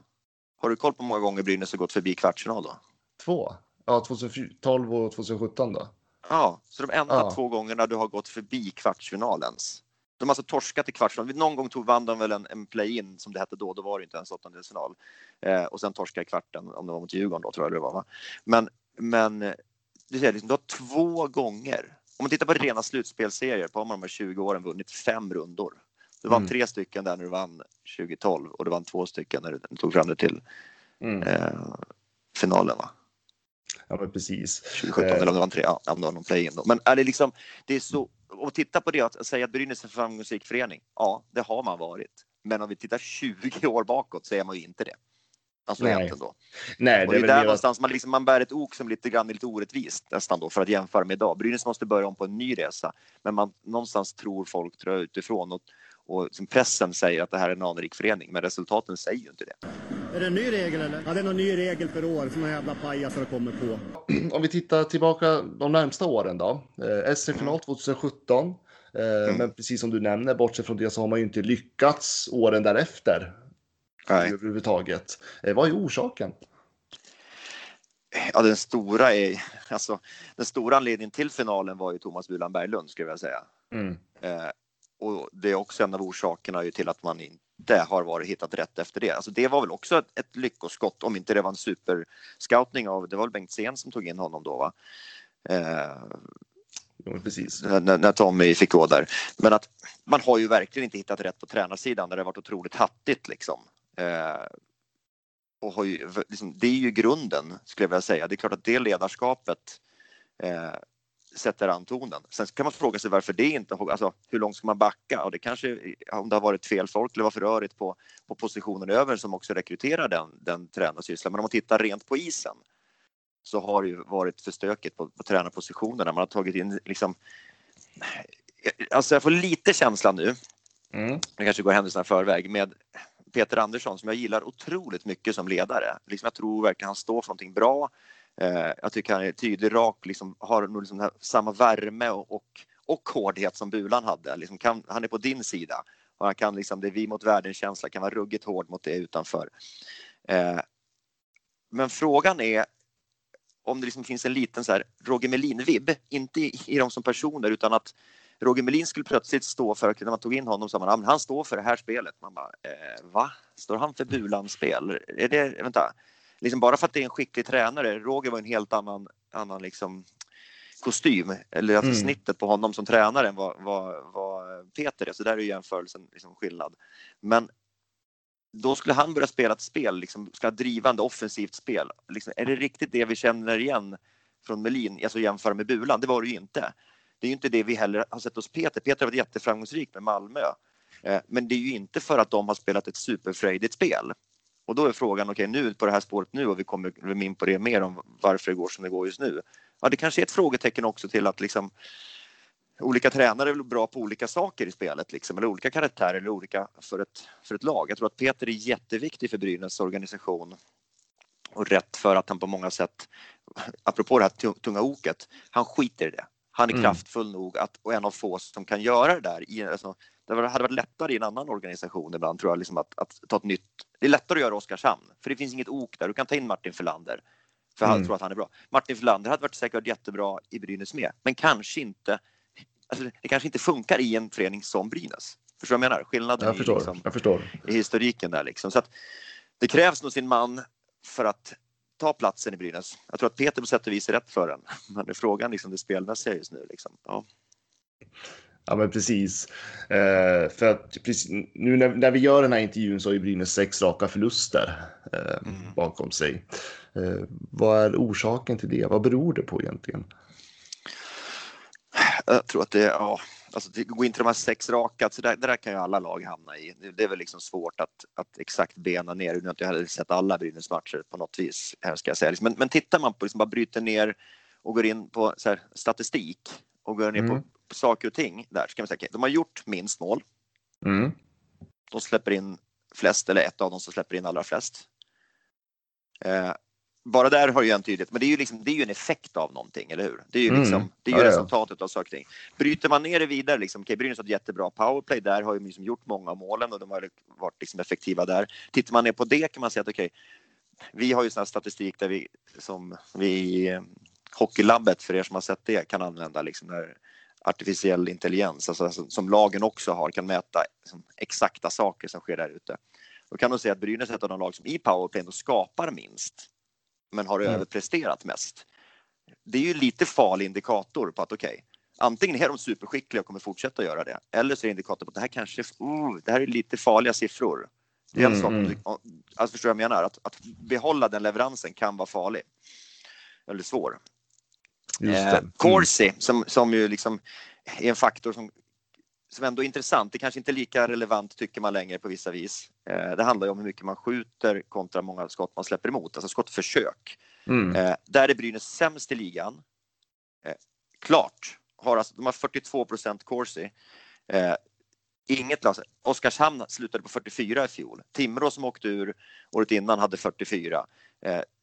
Har du koll på hur många gånger Brynäs har gått förbi kvartsfinal då? Två. Ja, 2012 och 2017 då? Ja, så de enda ja. två gångerna du har gått förbi kvartsfinalens. De har alltså torskat i kvartsfinalen. Någon gång tog vann de väl en, en play-in som det hette då. Då var det inte ens åttondelsfinal. Eh, och sen torskade i kvarten om det var mot Djurgården då tror jag det var. Va? Men, men du, ser, liksom, du har två gånger. Om man tittar på rena slutspelserier på de här 20 åren vunnit fem rundor. Du vann mm. tre stycken där när du vann 2012 och du vann två stycken när du tog fram det till mm. eh, finalen. Va? Ja, men precis. 2017 eh. eller om det var en tre, ja, om det var någon då. Men är det liksom, det är så, och titta på det att säga att Brynäs är en framgångsrik förening. Ja, det har man varit. Men om vi tittar 20 år bakåt så är man ju inte det. Alltså Nej. egentligen då. Nej, och det är, där någonstans man, liksom, man bär ett ok som lite grann är lite orättvist nästan då för att jämföra med idag. Brynäs måste börja om på en ny resa, men man någonstans tror folk tror jag, utifrån och, och pressen säger att det här är en anrik förening, men resultaten säger ju inte det. Är det en ny regel eller? Ja, det är någon ny regel per år som några jävla pajasar kommer på. Om vi tittar tillbaka de närmsta åren då. Eh, SM-final 2017. Eh, mm. Men precis som du nämner, bortsett från det så har man ju inte lyckats åren därefter. Nej. Överhuvudtaget. Eh, vad är orsaken? Ja, den stora är alltså den stora anledningen till finalen var ju Thomas Bulan Berglund skulle jag säga. Mm. Och det är också en av orsakerna ju till att man inte har varit hittat rätt efter det. Alltså det var väl också ett, ett lyckoskott om inte det var en superscoutning av, det var väl Bengtzén som tog in honom då va? Eh, Jo, precis. när, när Tommy fick gå där. Men att man har ju verkligen inte hittat rätt på tränarsidan där det har varit otroligt hattigt liksom. Eh, och har ju, liksom, det är ju grunden skulle jag vilja säga. Det är klart att det ledarskapet eh, sätter an tonen. Sen kan man fråga sig varför det inte, alltså hur långt ska man backa? Och det kanske, om det har varit fel folk eller var för rörigt på, på positionen över som också rekryterar den, den tränarsysslan. Men om man tittar rent på isen så har det ju varit för stökigt på, på tränarpositionerna. Man har tagit in liksom Alltså jag får lite känslan nu, Mm. det kanske går händelserna i förväg, med Peter Andersson som jag gillar otroligt mycket som ledare. Liksom jag tror verkligen han står för någonting bra. Eh, jag tycker han är tydlig, rak, liksom, har nog liksom här, samma värme och, och, och hårdhet som Bulan hade. Liksom kan, han är på din sida och han kan liksom, det är vi mot världen-känsla, kan vara ruggigt hård mot det utanför. Eh, men frågan är om det liksom finns en liten så här Roger Melin-vibb, inte i, i dem som personer utan att Roger Melin skulle plötsligt stå för, när man tog in honom, sa man, att han står för det här spelet. Man bara, eh, va? Står han för Bulan-spel? Är det, vänta, liksom bara för att det är en skicklig tränare, Roger var en helt annan, annan liksom kostym, eller alltså Mm. snittet på honom som tränare än vad, vad, vad Peter är, så där är ju jämförelsen liksom skillnad. Men då skulle han börja spela ett spel, liksom, ska drivande offensivt spel. Liksom, är det riktigt det vi känner igen från Melin, alltså jämföra med Bulan? Det var det ju inte. Det är ju inte det vi heller har sett hos Peter. Peter har varit jätteframgångsrik med Malmö. Eh, Men det är ju inte för att de har spelat ett superfrejdigt spel. Och då är frågan, okej nu på det här spåret nu och vi kommer in på det mer om varför det går som det går just nu. Ja, det kanske är ett frågetecken också till att liksom olika tränare är bra på olika saker i spelet, liksom, eller olika karaktärer eller olika för ett, för ett lag. Jag tror att Peter är jätteviktig för Brynäs organisation och rätt för att han på många sätt, apropå det här tu- tunga oket, han skiter i det. Han är Mm. kraftfull nog att, och en av få som kan göra det där. I, alltså, det hade varit lättare i en annan organisation ibland tror jag, liksom att, att ta ett nytt. Det är lättare att göra Oskarshamn, för det finns inget ok där. Du kan ta in Martin Förlander, för han Mm. tror att han är bra. Martin Förlander hade varit säkert jättebra i Brynäs med, men kanske inte. Alltså, det kanske inte funkar i en förening som Brynäs. Förstår du vad jag menar? Skillnaden Jag i, förstår. liksom, Jag förstår. i historiken där liksom. Så att det krävs nog sin man för att ta platsen i Brynäs. Jag tror att Peter på sätt och vis är rätt för den. Men är frågan liksom det spelmässiga just nu. Liksom. Ja. Ja, men precis. Eh, för att precis, nu när, när vi gör den här intervjun så har ju Brynäs sex raka förluster eh, Mm. bakom sig. Eh, vad är orsaken till det? Vad beror det på egentligen? Jag tror att det, ja, alltså det går inte de här sex raka, så där, det där kan ju alla lag hamna i. Det är väl liksom svårt att, att exakt bena ner, nu har jag heller sett alla Brynäs matcher på något vis, här ska jag säga. Men, men tittar man på, liksom bara bryter ner och går in på här, statistik och går ner Mm. på saker och ting där, så kan man säga de har gjort minst mål. Mm. De släpper in flest, eller ett av dem som släpper in allra flest. Eh, bara där har ju en tydlighet, men det är ju, liksom, det är ju en effekt av någonting, eller hur? Det är ju, Mm. liksom, det är ju Ja, ja. resultatet av saker och ting. Bryter man ner det vidare, liksom, okej, Brynäs har ett jättebra powerplay, där har ju liksom gjort många av målen och de har varit liksom effektiva där. Tittar man ner på det kan man säga att okej, vi har ju sån statistik där vi som vi eh, Hockeylabbet, för er som har sett det, kan använda liksom där artificiell intelligens, alltså, alltså, som lagen också har, kan mäta liksom, exakta saker som sker där ute. Då kan man säga att Brynäs är ett av de lag som i powerplay skapar minst, men har Mm. överpresterat mest. Det är ju lite farlig indikator på att okej, antingen är de superskickliga och kommer fortsätta göra det, eller så är det indikator på att det här kanske, oh, det här är lite farliga siffror. Det är en Mm, sak, mm. du- alltså förstår du vad jag menar? Att, att behålla den leveransen kan vara farlig. Eller svår. Eh. Mm. Corsi som, som ju liksom är en faktor som, som ändå är intressant. Det kanske inte är lika relevant tycker man längre på vissa vis. Eh, det handlar ju om hur mycket man skjuter kontra många skott man släpper emot, alltså skottförsök. Mm. Eh, där är Brynäs sämst i ligan. Eh, klart. Har alltså, de har 42 procent Corsi. Eh, inget lag. Oskarshamn slutade på 44 i fjol. Timrå som åkte ur året innan hade 44.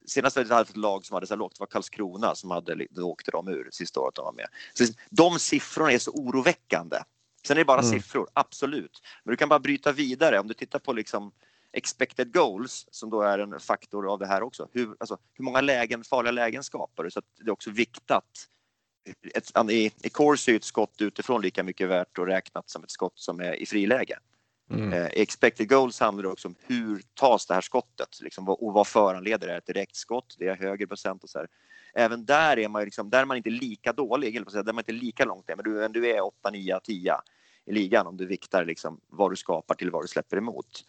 Eh, senast hade ett lag som hade så här lågt var Karlskrona som hade, då åkte de ur sista året de var med. Så de siffrorna är så oroväckande. Sen är det bara Mm. siffror, absolut. Men du kan bara bryta vidare om du tittar på liksom expected goals som då är en faktor av det här också. Hur, alltså, hur många lägen, farliga lägen skapar du? Så att det är också viktat. Ett, I, I är ett skott utifrån lika mycket värt och räknat som ett skott som är i friläge. Mm. Eh, expected goals handlar också om hur tas det här skottet liksom, och vad föranleder det? Är det ett direktskott? Det är högre procent och så här. Även där är man ju liksom, där är man inte lika dålig, eller på att säga, där är man inte lika långt ner, men du, du är 8, 9, 10 i ligan om du viktar liksom vad du skapar till vad du släpper emot.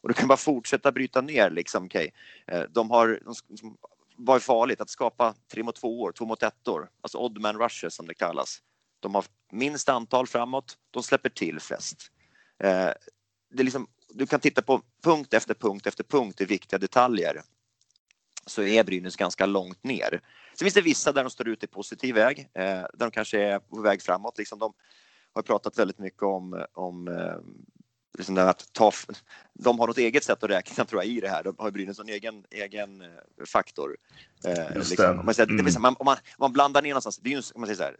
Och du kan bara fortsätta bryta ner liksom, okay. Eh, de har, de, liksom, vad är farligt? Att skapa tre mot två år, två mot ettor, alltså odd man rushes som det kallas. De har minst antal framåt, de släpper till flest. Eh, det är liksom, du kan titta på punkt efter punkt efter punkt i viktiga detaljer så är Brynäs ganska långt ner. Sen finns det vissa där de står ut i positiv väg, eh, där de kanske är på väg framåt. Liksom de har pratat väldigt mycket om, om eh, liksom att ta, de har något eget sätt att räkna tror jag i det här. De har Brynäs en egen, egen faktor. Eh, liksom. om, man säger, mm. man, om, man, om man blandar ner någonstans, det är ju om man säger så här,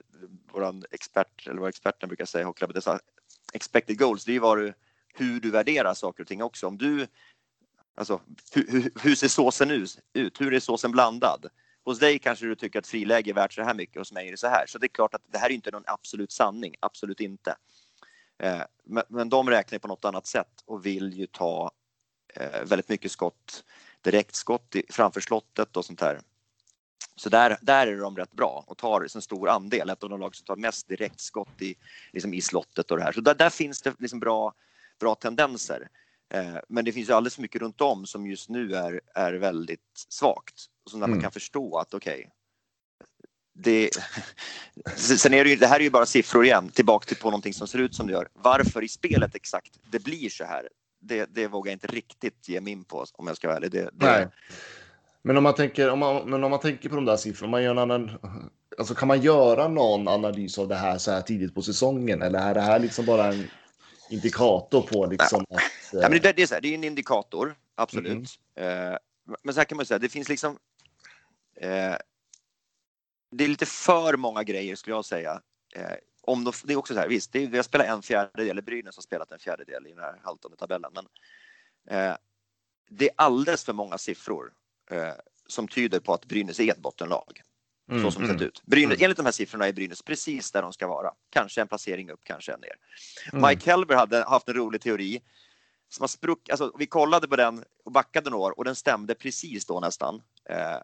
våran expert, eller vad experten brukar säga, Hockeylabbet, expected goals, det är ju vad du, hur du värderar saker och ting också. Om du, alltså, hur, hur, hur ser såsen ut? Hur är såsen blandad? Hos dig kanske du tycker att friläge är värt så här mycket, hos mig är det så här. Så det är klart att det här är inte någon absolut sanning, absolut inte. Eh, men, men de räknar på något annat sätt och vill ju ta eh, väldigt mycket skott, direktskott framför slottet och sånt här. Så där, där är de rätt bra och tar en stor andel, ett av de lag som tar mest direktskott i, liksom i slottet och det här. Så där, där finns det liksom bra, bra tendenser. Eh, men det finns ju alldeles för mycket runt om som just nu är, är väldigt svagt. Som där mm. man kan förstå att okej, okay, det, sen är det ju, det här är ju bara siffror igen, tillbaka till på någonting som ser ut som det gör. Varför i spelet exakt det blir så här, det, det vågar jag inte riktigt ge mig in på om jag ska vara ärlig. Det, det... Men om man tänker, om man, men om man tänker på de där siffrorna, man gör en annan, alltså kan man göra någon analys av det här så här tidigt på säsongen eller är det här liksom bara en indikator på liksom ja. att... Ja, men det, det, är så här, det är en indikator, absolut. Mm. Eh, men så här kan man säga, det finns liksom eh, det är lite för många grejer skulle jag säga. Eh, om de, det är också så här, visst, det är, vi har spelat en fjärdedel, Brynäs har spelat en fjärdedel i den här haltande tabellen, men eh, det är alldeles för många siffror eh, som tyder på att Brynäs är ett bottenlag. Mm, så som det mm, sett ut. Brynäs, mm. Enligt de här siffrorna är Brynäs precis där de ska vara. Kanske en placering upp, kanske en ner. Mm. Mike Helber hade haft en rolig teori som har spruck, alltså, vi kollade på den och backade några år och den stämde precis då nästan. Eh,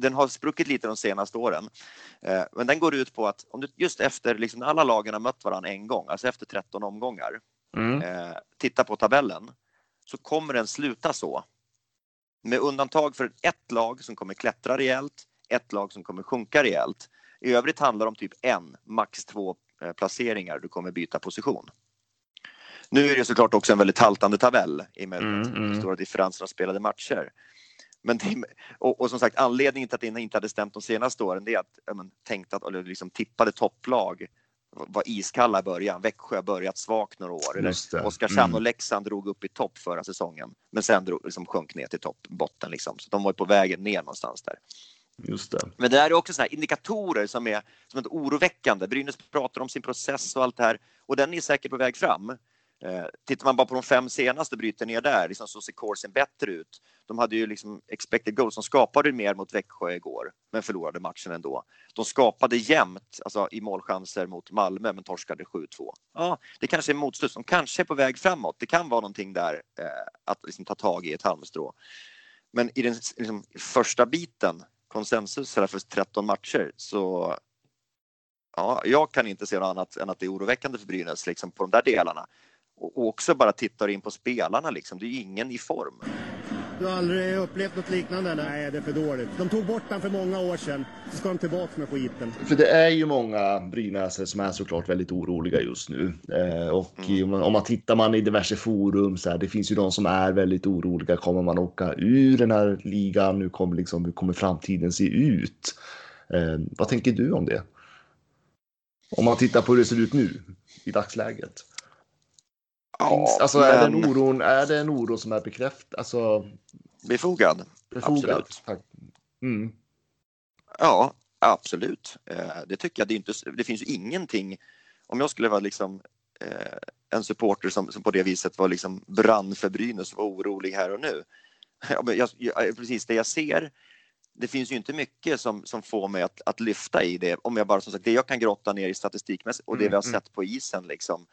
den har spruckit lite de senaste åren. Eh, men den går ut på att om du just efter liksom alla lagen har mött varandra en gång, alltså efter 13 omgångar, mm. eh, titta på tabellen, så kommer den sluta så. Med undantag för ett lag som kommer klättra rejält, ett lag som kommer sjunka rejält. I övrigt handlar det om typ en, max två eh, placeringar du kommer byta position. Nu är det såklart också en väldigt haltande tabell i och med mm, mm. stora differenser av spelade matcher. Men det, och, och, som sagt anledningen till att det inte hade stämt de senaste åren det är att man tänkte att, eller liksom tippade topplag var iskalla i början. Växjö har börjat svagt några år. Eller Oskarshamn mm. och Leksand drog upp i topp förra säsongen men sen drog, liksom, sjönk ner till topp, botten liksom. Så de var på vägen ner någonstans där. Just det. Men det är också såna indikatorer som är, som är oroväckande. Brynäs pratar om sin process och allt det här och den är säkert på väg fram. Eh, tittar man bara på de fem senaste bryter ner där liksom, så ser coursen bättre ut. De hade ju liksom expected goals, som skapade mer mot Växjö igår men förlorade matchen ändå. De skapade jämnt alltså, i målchanser mot Malmö men torskade 7-2. Ja, det kanske är motstånd som kanske är på väg framåt. Det kan vara någonting där eh, att liksom, ta tag i ett halmstrå. Men i den liksom, första biten, konsensus för 13 matcher, så ja, jag kan inte se något annat än att det är oroväckande för Brynäs liksom, på de där delarna och också bara tittar in på spelarna liksom. Det är ju ingen i form. Du har aldrig upplevt något liknande? Nej, det är för dåligt. De tog bort den för många år sedan. Så ska de tillbaka med skiten. För det är ju många brynäsare som är såklart väldigt oroliga just nu. Eh, och mm. om, man, om man tittar man i diverse forum så här, det finns ju de som är väldigt oroliga. Kommer man åka ur den här ligan? Nu kommer liksom, hur kommer framtiden se ut? Eh, vad tänker du om det? Om man tittar på hur det ser ut nu i dagsläget. Ja, alltså, men... är, det en oron, är det en oro som är bekräftad? Alltså... Befogad. Befogad. Absolut. Mm. Ja, absolut. Eh, det tycker jag. Det, inte, det finns ju ingenting. Om jag skulle vara liksom eh, en supporter som, som på det viset var liksom brann för Brynäs och var orolig här och nu. Jag, jag, precis det jag ser det finns ju inte mycket som, som får mig att, att lyfta i det. Om jag bara som sagt, det jag kan grotta ner i statistikmässigt och det vi har mm, mm. sett på isen liksom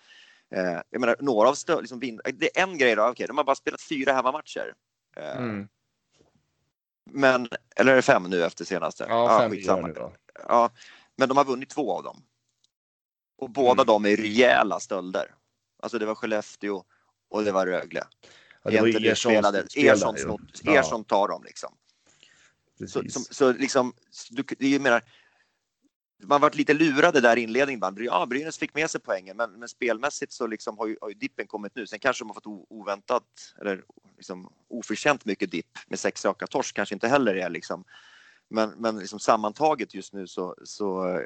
Eh, jag menar, några av stö- liksom vin- det är en grej då, okej, de har bara spelat fyra hemmamatcher. Eh, Mm. Men, eller är det fem nu efter senaste? Ja, fem gör nu då. Ja, men de har vunnit två av dem. Och båda Mm. de är rejäla stölder. Alltså det var Skellefteå och det var Rögle. Ja, det var utspelade. slutspel där Ersson, ju. snott, Ja. Ersson tar dem liksom. Så, som, så liksom, du, ju menar, man varit lite lurade där i inledningen. Ja, Brynäs fick med sig poängen, men, men spelmässigt så liksom har, ju, har ju dippen kommit nu. Sen kanske de har fått oväntat eller liksom oförtjänt mycket dipp med sex raka torsk kanske inte heller är liksom. Men, men liksom sammantaget just nu så, så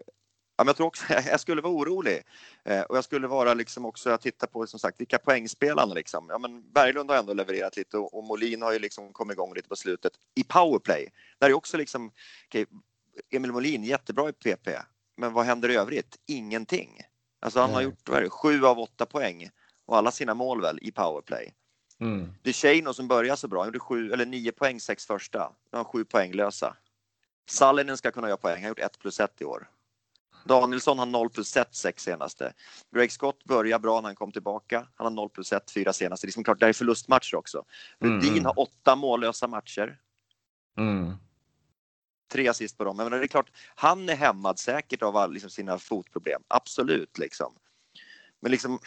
ja, men jag tror också jag skulle vara orolig eh, och jag skulle vara liksom också jag tittar på som sagt vilka poängspelarna liksom. Ja, men Berglund har ändå levererat lite och, och Molin har ju liksom kommit igång lite på slutet i powerplay. Där är också liksom okay, Emil Molin jättebra i PP, men vad händer i övrigt? Ingenting. Alltså han har Nej. gjort vad är det, sju av åtta poäng och alla sina mål väl i powerplay. Mm. Sheino som börjar så bra. Han gjorde sju eller nio poäng sex första. Nu har han sju poänglösa. Sallinen ska kunna göra poäng. Han har gjort ett plus ett i år. Danielsson har 0 plus 1 sex senaste. Greg Scott börjar bra när han kom tillbaka. Han har 0 plus 1 fyra senaste. Det är liksom klart, det är förlustmatcher också. Mm, Rudin mm. har åtta mållösa matcher. Mm. Tre assist på dem. Men det är klart, han är hämmad säkert av all, liksom, sina fotproblem. Absolut liksom. Men liksom.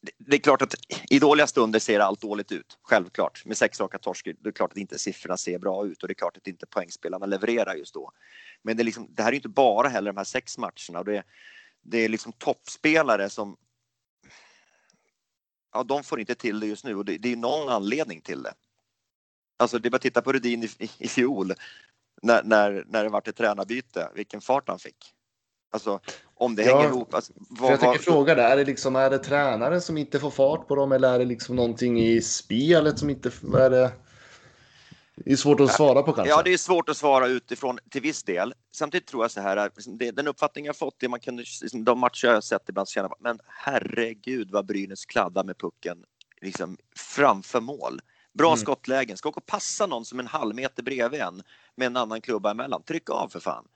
det- Det är klart att i dåliga stunder ser allt dåligt ut. Självklart. Med sex raka torsk, det är klart att inte siffrorna ser bra ut och det är klart att inte poängspelarna levererar just då. Men det, är liksom, det här är inte bara heller de här sex matcherna. Det, är- det är liksom toppspelare som ja, de får inte till det just nu och det, det är någon anledning till det. Alltså det är bara att titta på Rudin i, i, fjol när, när, när det vart ett tränarbyte, vilken fart han fick. Alltså om det Ja, hänger ihop. Alltså, vad, jag tänker fråga där, är det, liksom, är det tränaren som inte får fart på dem eller är det liksom någonting i spelet som inte... Är det? Det är svårt att svara på kanske. ja, det är svårt att svara utifrån till viss del. Samtidigt tror jag så här, liksom, det, den uppfattning jag fått, det man kunde, liksom, de matcher jag sett ibland, man, men herregud vad Brynäs kladdar med pucken liksom, framför mål. Bra Mm. skottlägen, ska åka och passa någon som en halv meter bredvid en med en annan klubba emellan. Tryck av för fan.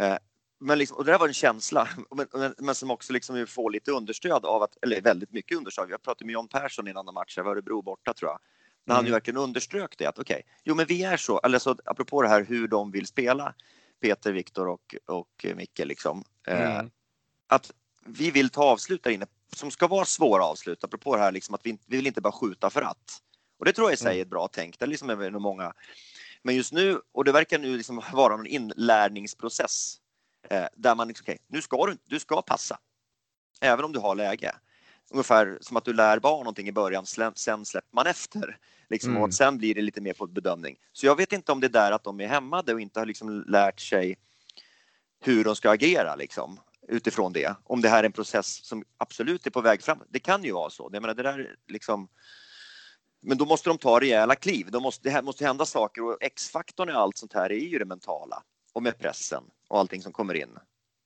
Eh, men liksom, och det där var en känsla, men, men, men som också liksom får lite understöd av att, eller väldigt mycket understöd. Jag pratade med John Persson i en annan match, jag var Örebro borta tror jag. När han ju Mm. verkligen underströk det att okej, jo men vi är så, eller så apropå det här hur de vill spela, Peter, Viktor och, och Micke liksom. Eh, Mm. att vi vill ta avslut där inne som ska vara svåra avslut, apropå det här liksom att vi, vi vill inte bara skjuta för att. Och det tror jag i sig är ett bra tänk, det är liksom är nog många. Men just nu, och det verkar nu liksom vara en inlärningsprocess eh, där man liksom, okej, nu ska du, du ska passa. Även om du har läge. Ungefär som att du lär barn någonting i början, sen släpper man efter. Liksom, Mm. Och sen blir det lite mer på bedömning. Så jag vet inte om det är där att de är hämmade och inte har liksom lärt sig hur de ska agera liksom, utifrån det. Om det här är en process som absolut är på väg fram. Det kan ju vara så. Jag menar, det där liksom, men då måste de ta rejäla kliv. De måste, det måste hända saker och X-faktorn i allt sånt här är ju det mentala och med pressen och allting som kommer in.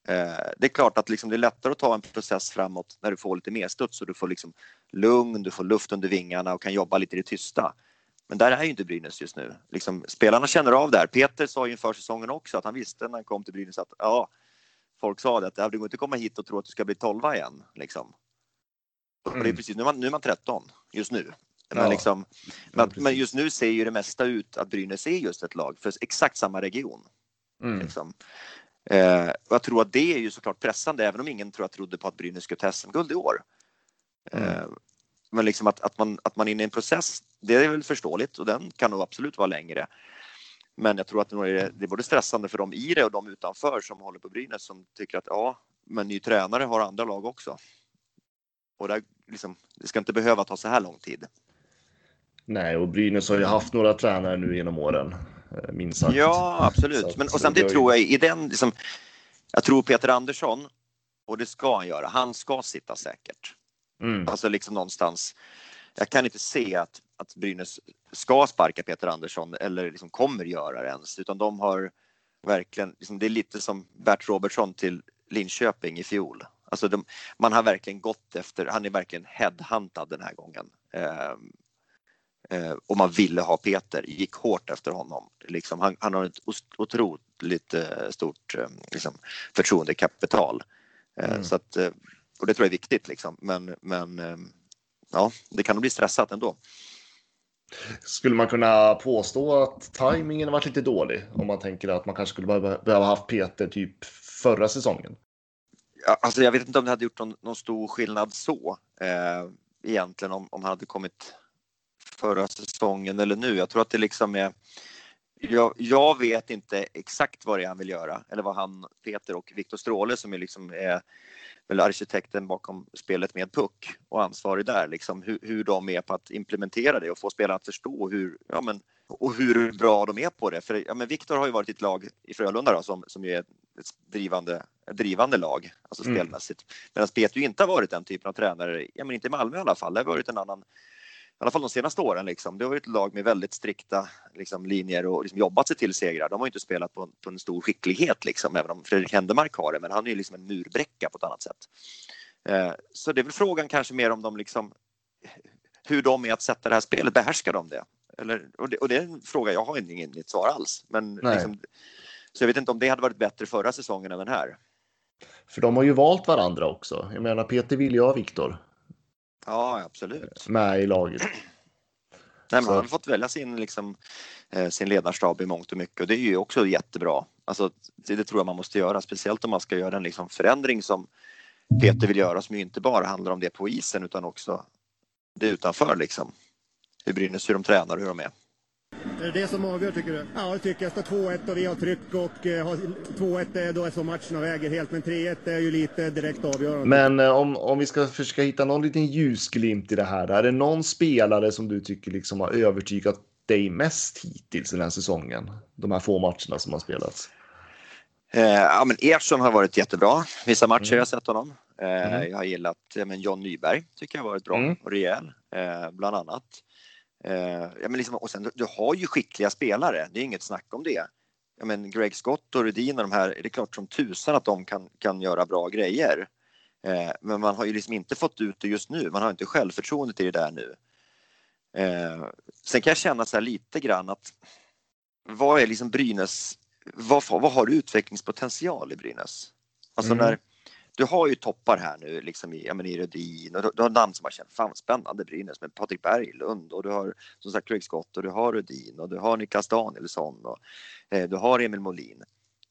Eh, det är klart att liksom det är lättare att ta en process framåt när du får lite mer studs och du får liksom lugn, du får luft under vingarna och kan jobba lite i det tysta. Men där är ju inte Brynäs just nu. Liksom, spelarna känner av det här. Peter sa ju inför säsongen också att han visste när han kom till Brynäs att ja, folk sa det att "Ja, du går inte komma hit och tro att du ska bli 12 igen. Liksom. Och det är Mm. precis, nu, är man, nu är man 13 just nu. Men, Ja. liksom, Ja, men, just nu ser ju det mesta ut att Brynäs är just ett lag för exakt samma region. Mm. Liksom. Eh, jag tror att det är ju såklart pressande även om ingen tror jag trodde på att Brynäs skulle ta SM-guld i år. Eh, Mm. men liksom att, att, man, att man är inne i en process, det är väl förståeligt och den kan nog absolut vara längre. Men jag tror att det är, det är både stressande för dem i det och de utanför som håller på Brynäs som tycker att ja, men ny tränare har andra lag också. Och det, liksom, det ska inte behöva ta så här lång tid. Nej, och Brynäs har ju haft några tränare nu genom åren. eh, Minst sagt. Ja, absolut. att Men, och samtidigt tror jag i den, liksom, jag tror Peter Andersson, och det ska han göra, han ska sitta säkert. Mm. Alltså liksom någonstans. Jag kan inte se att, att Brynäs ska sparka Peter Andersson eller liksom kommer göra det ens, utan de har verkligen, liksom, det är lite som Bert Robertson till Linköping i fjol. Alltså de, man har verkligen gått efter, han är verkligen headhuntad den här gången. Eh, och man ville ha Peter, gick hårt efter honom. Liksom, han, han har ett otroligt eh, stort eh, liksom, förtroendekapital. Eh, Mm. Så att, eh, och det tror jag är viktigt liksom. Men, men eh, ja, det kan nog bli stressat ändå. Skulle man kunna påstå att tajmingen varit lite dålig? Om man tänker att man kanske skulle behöva, behöva haft Peter typ förra säsongen? Ja, alltså jag vet inte om det hade gjort någon, någon stor skillnad så eh, egentligen om, om han hade kommit förra säsongen eller nu. Jag tror att det liksom är jag, jag, vet inte exakt vad det är han vill göra eller vad han, Peter och Viktor Stråle som är liksom är väl arkitekten bakom spelet med puck och ansvarig där, liksom hur, hur de är på att implementera det och få spelarna att förstå hur, ja men, och hur bra de är på det. För ja, men Viktor har ju varit i ett lag i Frölunda då, som, som är ett drivande, drivande lag, alltså mm. spelmässigt. Medan Peter ju inte har varit den typen av tränare, ja men inte i Malmö i alla fall, det har varit en annan i alla fall de senaste åren. Liksom. Det har varit ett lag med väldigt strikta liksom, linjer och liksom, jobbat sig till segrar. De har inte spelat på, på en stor skicklighet, liksom, även om Fredrik Händemark har det. Men han är ju liksom en murbräcka på ett annat sätt. Eh, så det är väl frågan kanske mer om de liksom, hur de är att sätta det här spelet. Behärskar de det? Eller, och, det och det är en fråga jag har inget svar alls. Men, liksom, så jag vet inte om det hade varit bättre förra säsongen än den här. För de har ju valt varandra också. Jag menar Peter vill ju ha Viktor. Ja, absolut. Med i laget. Nej, man har fått välja sin, liksom, eh, sin ledarstab i mångt och mycket och det är ju också jättebra. Alltså, det, det tror jag man måste göra, speciellt om man ska göra en liksom, förändring som Peter vill göra som ju inte bara handlar om det på isen utan också det utanför liksom. Hur Brynäs, hur de tränar och hur de är. Är det det som avgör tycker du? Ja, det tycker jag. Står 2-1 och vi har tryck och eh, 2-1 är då så matcherna väger helt. Men 3-1 är ju lite direkt avgörande. Men eh, om, om vi ska försöka hitta någon liten ljusglimt i det här. Är det någon spelare som du tycker liksom har övertygat dig mest hittills den här säsongen? De här få matcherna som har spelats. Eh, ja, men Ersson har varit jättebra. Vissa matcher mm. jag sett honom. Eh, mm. Jag har gillat men John Nyberg, tycker jag har varit bra mm. och rejäl, eh, bland annat. Eh, ja, men liksom, och sen, du har ju skickliga spelare, det är inget snack om det. Ja, men Greg Scott och Rudin och de här, det är klart som tusan att de kan, kan göra bra grejer. Eh, men man har ju liksom inte fått ut det just nu, man har inte självförtroendet i det där nu. Eh, sen kan jag känna så här lite grann att vad är liksom Brynäs, vad, vad har du utvecklingspotential i Brynäs? Alltså mm. när, du har ju toppar här nu liksom i, men i Rödin och du, du har namn som har känt fan spännande Brynäs med Patrik Berglund och du har som sagt Craig Scott och du har Rödin och du har Niklas Danielsson och eh, du har Emil Molin.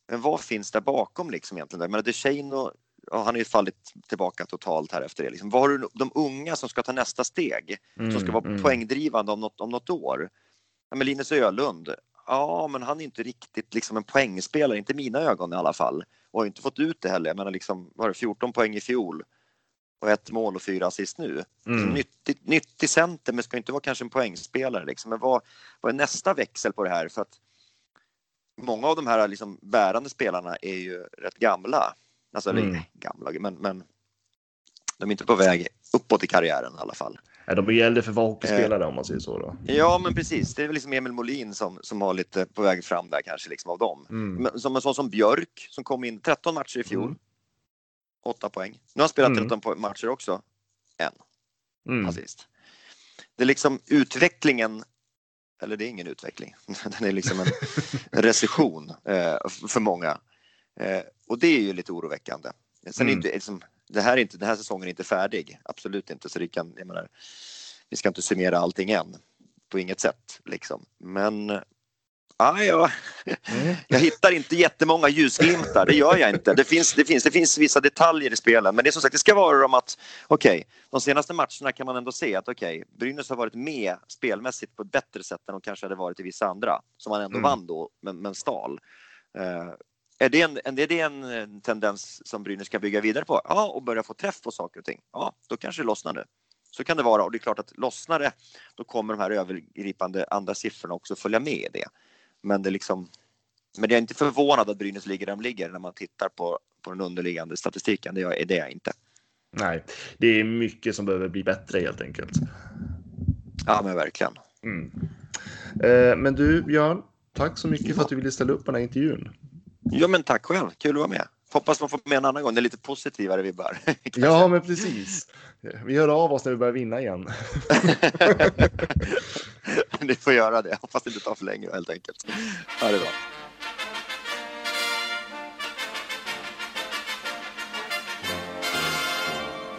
Men vad finns där bakom liksom egentligen? Jag menar DeShane ja, han har ju fallit tillbaka totalt här efter det. Liksom, vad har du de unga som ska ta nästa steg? Mm, som ska vara mm. poängdrivande om något, om något år? Ja, men Linus Ölund, ja men han är inte riktigt liksom en poängspelare, inte i mina ögon i alla fall och har inte fått ut det heller. Jag menar liksom, var det 14 poäng i fjol och ett mål och fyra assist nu. Mm. Nyttig, nyttig center men ska inte vara kanske en poängspelare liksom. Men vad, vad är nästa växel på det här? För att många av de här liksom bärande spelarna är ju rätt gamla. Alltså, mm. eller gamla, men, men de är inte på väg uppåt i karriären i alla fall. De är äldre för att vara hockeyspelare eh, om man säger så. Då. Ja, men precis. Det är väl liksom Emil Molin som, som har lite på väg fram där kanske liksom av dem. Mm. Men, som en sån som Björk som kom in 13 matcher i fjol. Mm. 8 poäng. Nu har han spelat mm. 13 matcher också. En mm. assist. Det är liksom utvecklingen eller det är ingen utveckling. Den är liksom en recession eh, för många. Eh, och det är ju lite oroväckande. Sen mm. är det, liksom, det här, är inte, den här säsongen är inte färdig, absolut inte. Så det kan, jag menar, vi ska inte summera allting än, på inget sätt. Liksom. Men ah, ja, mm. jag hittar inte jättemånga ljusglimtar, det gör jag inte. Det finns, det finns, det finns vissa detaljer i spelen, men det är som sagt, det ska vara om att okej, okay, de senaste matcherna kan man ändå se att okej, okay, Brynäs har varit med spelmässigt på ett bättre sätt än de kanske hade varit i vissa andra, som man ändå mm. vann då, men, men stal. Uh, är det, en, är det en tendens som Brynäs ska bygga vidare på? Ja, och börja få träff på saker och ting. Ja, då kanske det lossnar nu. Så kan det vara och det är klart att lossnar det, då kommer de här övergripande andra siffrorna också följa med i det. Men det är liksom, men jag är inte förvånad att Brynäs ligger där de ligger när man tittar på, på den underliggande statistiken. Det är det jag inte. Nej, det är mycket som behöver bli bättre helt enkelt. Ja, men verkligen. Mm. Eh, men du Björn, tack så mycket för att du ville ställa upp på den här intervjun. Ja, men tack själv. Kul att vara med. Hoppas man får med en annan gång. Det är lite positivare vibbar. ja, men precis. Vi hör av oss när vi börjar vinna igen. Ni får göra det. Hoppas det inte tar för länge helt enkelt. Ha det bra.